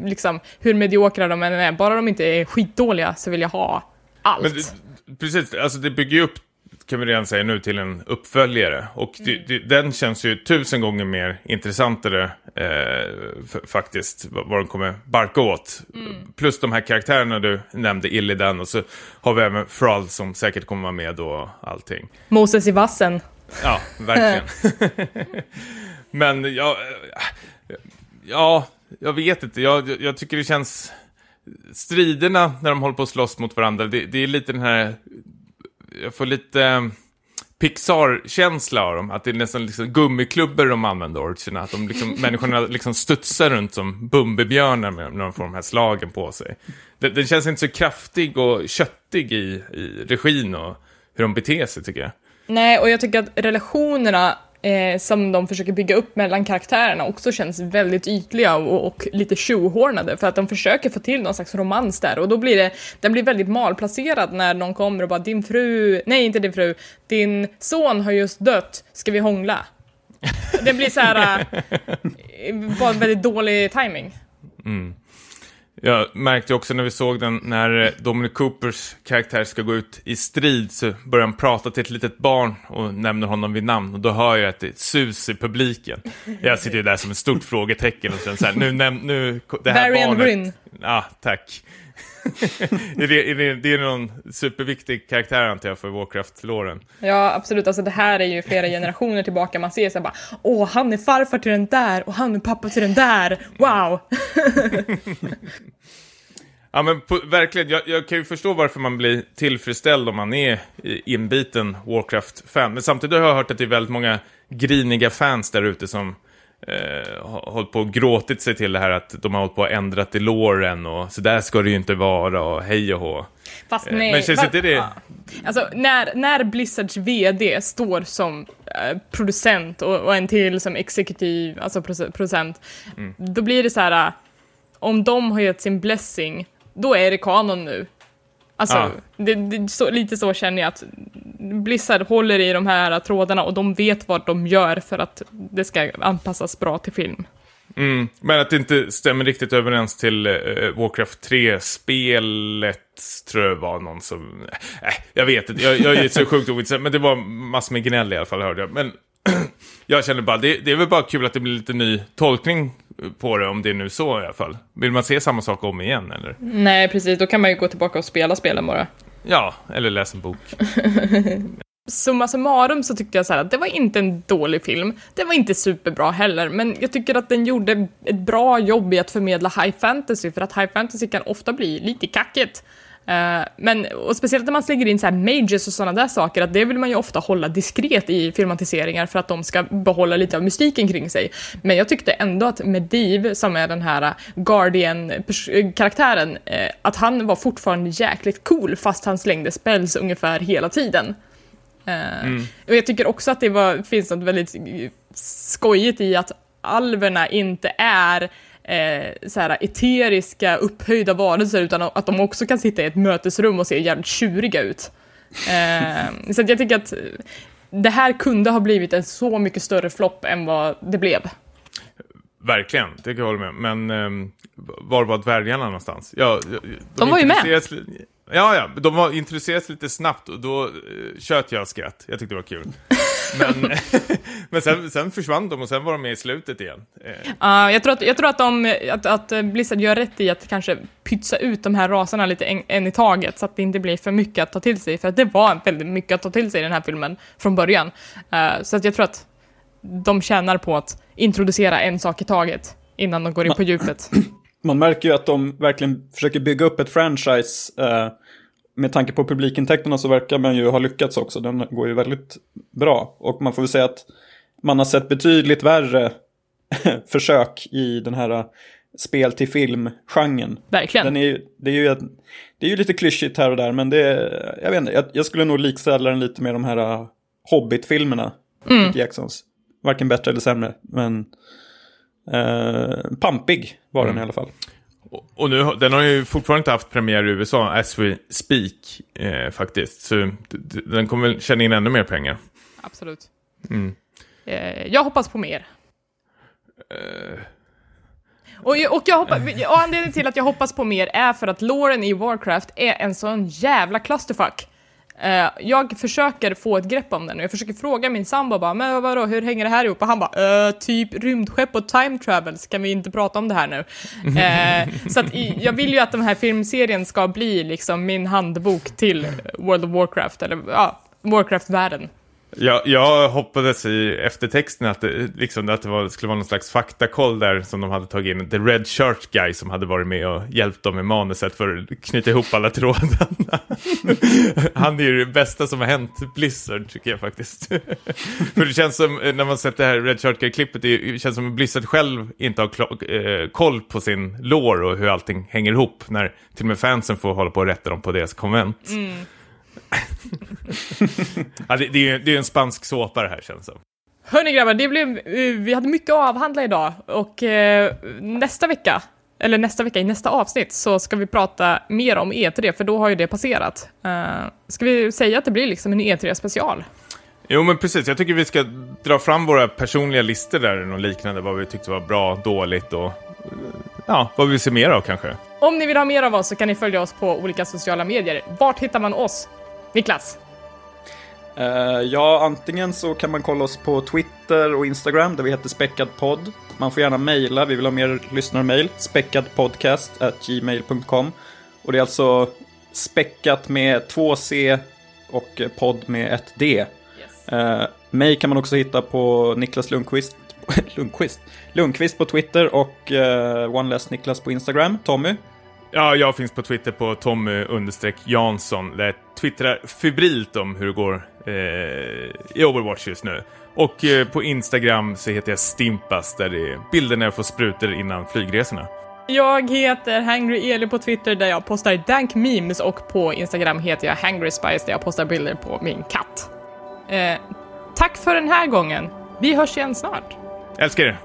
liksom, hur mediokra de än är, bara de inte är skitdåliga så vill jag ha allt. Men, precis, alltså det bygger ju upp kan vi redan säga nu, till en uppföljare. Och det, det, den känns ju tusen gånger mer intressantare eh, faktiskt, vad, den kommer barka åt. Plus de här karaktärerna du nämnde, Illidan, och så har vi även Thrall som säkert kommer vara med och allting. Moses i vassen. Ja, verkligen. Men ja, ja, jag vet inte. Jag, jag- jag tycker det känns... Striderna när de håller på att slåss mot varandra, det, det är lite den här... Jag får lite eh, Pixar-känsla av dem. Att det är nästan liksom gummiklubbor de använder, orcherna. Att de liksom, människorna liksom studsar runt som Bumbibjörnar när de får de här slagen på sig. Den, den känns inte så kraftig och köttig i, i regin och hur de beter sig, tycker jag. Nej, och jag tycker att relationerna eh, som de försöker bygga upp mellan karaktärerna också känns väldigt ytliga och, och lite tjohornade för att de försöker få till någon slags romans där och då blir det, den blir väldigt malplacerad när någon kommer och bara din fru, nej inte din fru, din son har just dött, ska vi hångla? Det blir så här, eh, bara väldigt dålig timing. Jag märkte också när vi såg den, när eh, Dominic Coopers karaktär ska gå ut i strid så börjar han prata till ett litet barn och nämner honom vid namn och då hör jag att det är ett sus i publiken. Jag sitter ju där som ett stort frågetecken och känner så här, nu, nu, det här Varian barnet... Bryn. Ja, tack. är det, är det, det är någon superviktig karaktär antar jag för Warcraft-låren. Ja, absolut. Alltså det här är ju flera generationer tillbaka. Man ser så här bara, åh, han är farfar till den där och han är pappa till den där. Wow! Ja men på, verkligen, jag, jag kan ju förstå varför man blir tillfredsställd om man är inbiten Warcraft-fan. Men samtidigt har jag hört att det är väldigt många griniga fans där ute som eh, hållit på och gråtit sig till det här att de har hållit på och ändrat i låren och så där ska det ju inte vara och hej och hå. Fast Eh, nej. men känns inte det- ja. Alltså, när, när Blizzards VD står som eh, producent och, och en till som exekutiv, alltså producent, Mm. då blir det så här, eh, om de har gett sin blessing, då är det kanon nu. Alltså, Ja. det, det, så, lite så känner jag att Blizzard håller i de här trådarna och de vet vad de gör för att det ska anpassas bra till film. Mm, men att det inte stämmer riktigt överens till eh, Warcraft 3-spelet tror jag var någon som... Äh, jag vet inte, jag, jag är så sjukt ointresserad, men det var massor med gnäll i alla fall hörde jag. Men jag känner bara, det, det är väl bara kul att det blir lite ny tolkning på det, om det är nu så i alla fall. Vill man se samma sak om igen eller? Nej, precis, då kan man ju gå tillbaka och spela spelen bara. Ja, eller läs en bok. summa summarum så tyckte jag så här att det var inte en dålig film. Det var inte superbra heller, men jag tycker att den gjorde ett bra jobb i att förmedla high fantasy, för att high fantasy kan ofta bli lite kackigt. Eh, men, och speciellt när man slänger in så här mages och sådana där saker, att det vill man ju ofta hålla diskret i filmatiseringar för att de ska behålla lite av mystiken kring sig. Men jag tyckte ändå att Mediv, som är den här Guardian-karaktären, eh, att han var fortfarande jäkligt cool fast han slängde spells ungefär hela tiden. Eh, Och jag tycker också att det var, finns något väldigt skojigt i att alverna inte är eh, så här eteriska, upphöjda varelser, utan att de också kan sitta i ett mötesrum och se jävligt tjuriga ut. Eh, så jag tycker att det här kunde ha blivit en så mycket större flopp än vad det blev. Verkligen, det kan jag hålla med Men ehm, var var dvärgarna någonstans? Ja, de, De var ju med. Ja, ja, de var introducerades lite snabbt och då uh, tjöt jag skratt. Jag tyckte det var kul. Men, men sen, sen försvann de och sen var de med i slutet igen. Ja, jag tror, att, jag tror att, de, att, att Blizzard gör rätt i att kanske pytsa ut de här raserna lite en, en i taget så att det inte blir för mycket att ta till sig. För att det var väldigt mycket att ta till sig i den här filmen från början. Eh, så att jag tror att de tjänar på att introducera en sak i taget innan de går in på djupet. Man märker ju att de verkligen försöker bygga upp ett franchise. Eh, med tanke på publikintäkterna så verkar man ju ha lyckats också. Den går ju väldigt bra. Och man får väl säga att man har sett betydligt värre försök i den här eh, spel till film-genren. Verkligen. Den är ju, det, är ju det är ju lite klyschigt här och där, men det är, jag vet inte, jag, jag skulle nog likställa den lite med de här uh, Hobbit-filmerna. Mm. Jacksons. Varken bättre eller sämre, men uh, pampig var den i alla fall. Och, nu, den har ju fortfarande inte haft premiär i USA, as we speak, eh, faktiskt. Så den kommer väl tjäna in ännu mer pengar. Absolut. Mm. Eh, jag hoppas på mer. Och, och, jag hoppas, och anledningen till att jag hoppas på mer är för att Lauren i Warcraft är en sån jävla clusterfuck. Eh, jag försöker få ett grepp om den och jag försöker fråga min sambo bara, men vadå, hur hänger det här ihop? Och han bara, äh, typ rymdskepp och time travel, kan vi inte prata om det här nu? Eh, så att jag vill ju att den här filmserien ska bli liksom min handbok till World of Warcraft, eller ja, Warcraft-världen. Jag, jag hoppades i eftertexten att det, liksom, att det var, skulle vara någon slags faktakoll där som de hade tagit in. The Red Shirt Guy som hade varit med och hjälpt dem med manuset för att knyta ihop alla trådarna. Han är ju det bästa som har hänt Blizzard tycker jag faktiskt. för det känns som, eh, när man sett det här Red Shirt Guy-klippet, det känns som att Blizzard själv inte har eh, koll på sin lår och hur allting hänger ihop. När till och med fansen får hålla på och rätta dem på deras konvent. Mm ja, det, det, är ju det är en spansk såpa det här känns som. Hörni grabbar, det blev, eh, vi hade mycket att avhandla idag och eh, nästa vecka, eller nästa vecka i nästa avsnitt, så ska vi prata mer om E3, för då har ju det passerat. Uh, ska vi säga att det blir liksom en E3 special? Jo men precis, jag tycker vi ska dra fram våra personliga listor där och liknande, vad vi tyckte var bra, dåligt och ja, vad vi vill se mer av kanske. Om ni vill ha mer av oss så kan ni följa oss på olika sociala medier. Vart hittar man oss? Niklas? Uh, ja, antingen så kan man kolla oss på Twitter och Instagram där vi heter Späckadpodd. Man får gärna mejla, vi vill ha mer lyssnarmail. Späckadpodcast.gmail.com Och det är alltså späckat med två C och podd med ett D. Yes. Uh, mig kan man också hitta på Niklas Lundqvist, Lundqvist, Lundqvist på Twitter och uh, One Less Niklas på Instagram. Tommy? Ja, jag finns på Twitter på Tommy Jansson. Där jag twittrar febrilt om hur det går eh, i Overwatch just nu. Och eh, på Instagram så heter jag Stimpas där det är bilder när jag får sprutor innan flygresorna. Jag heter Hangry Eli på Twitter där jag postar dank memes och på Instagram heter jag Hangry Spice där jag postar bilder på min katt. Eh, tack för den här gången. Vi hörs igen snart. Älskar er.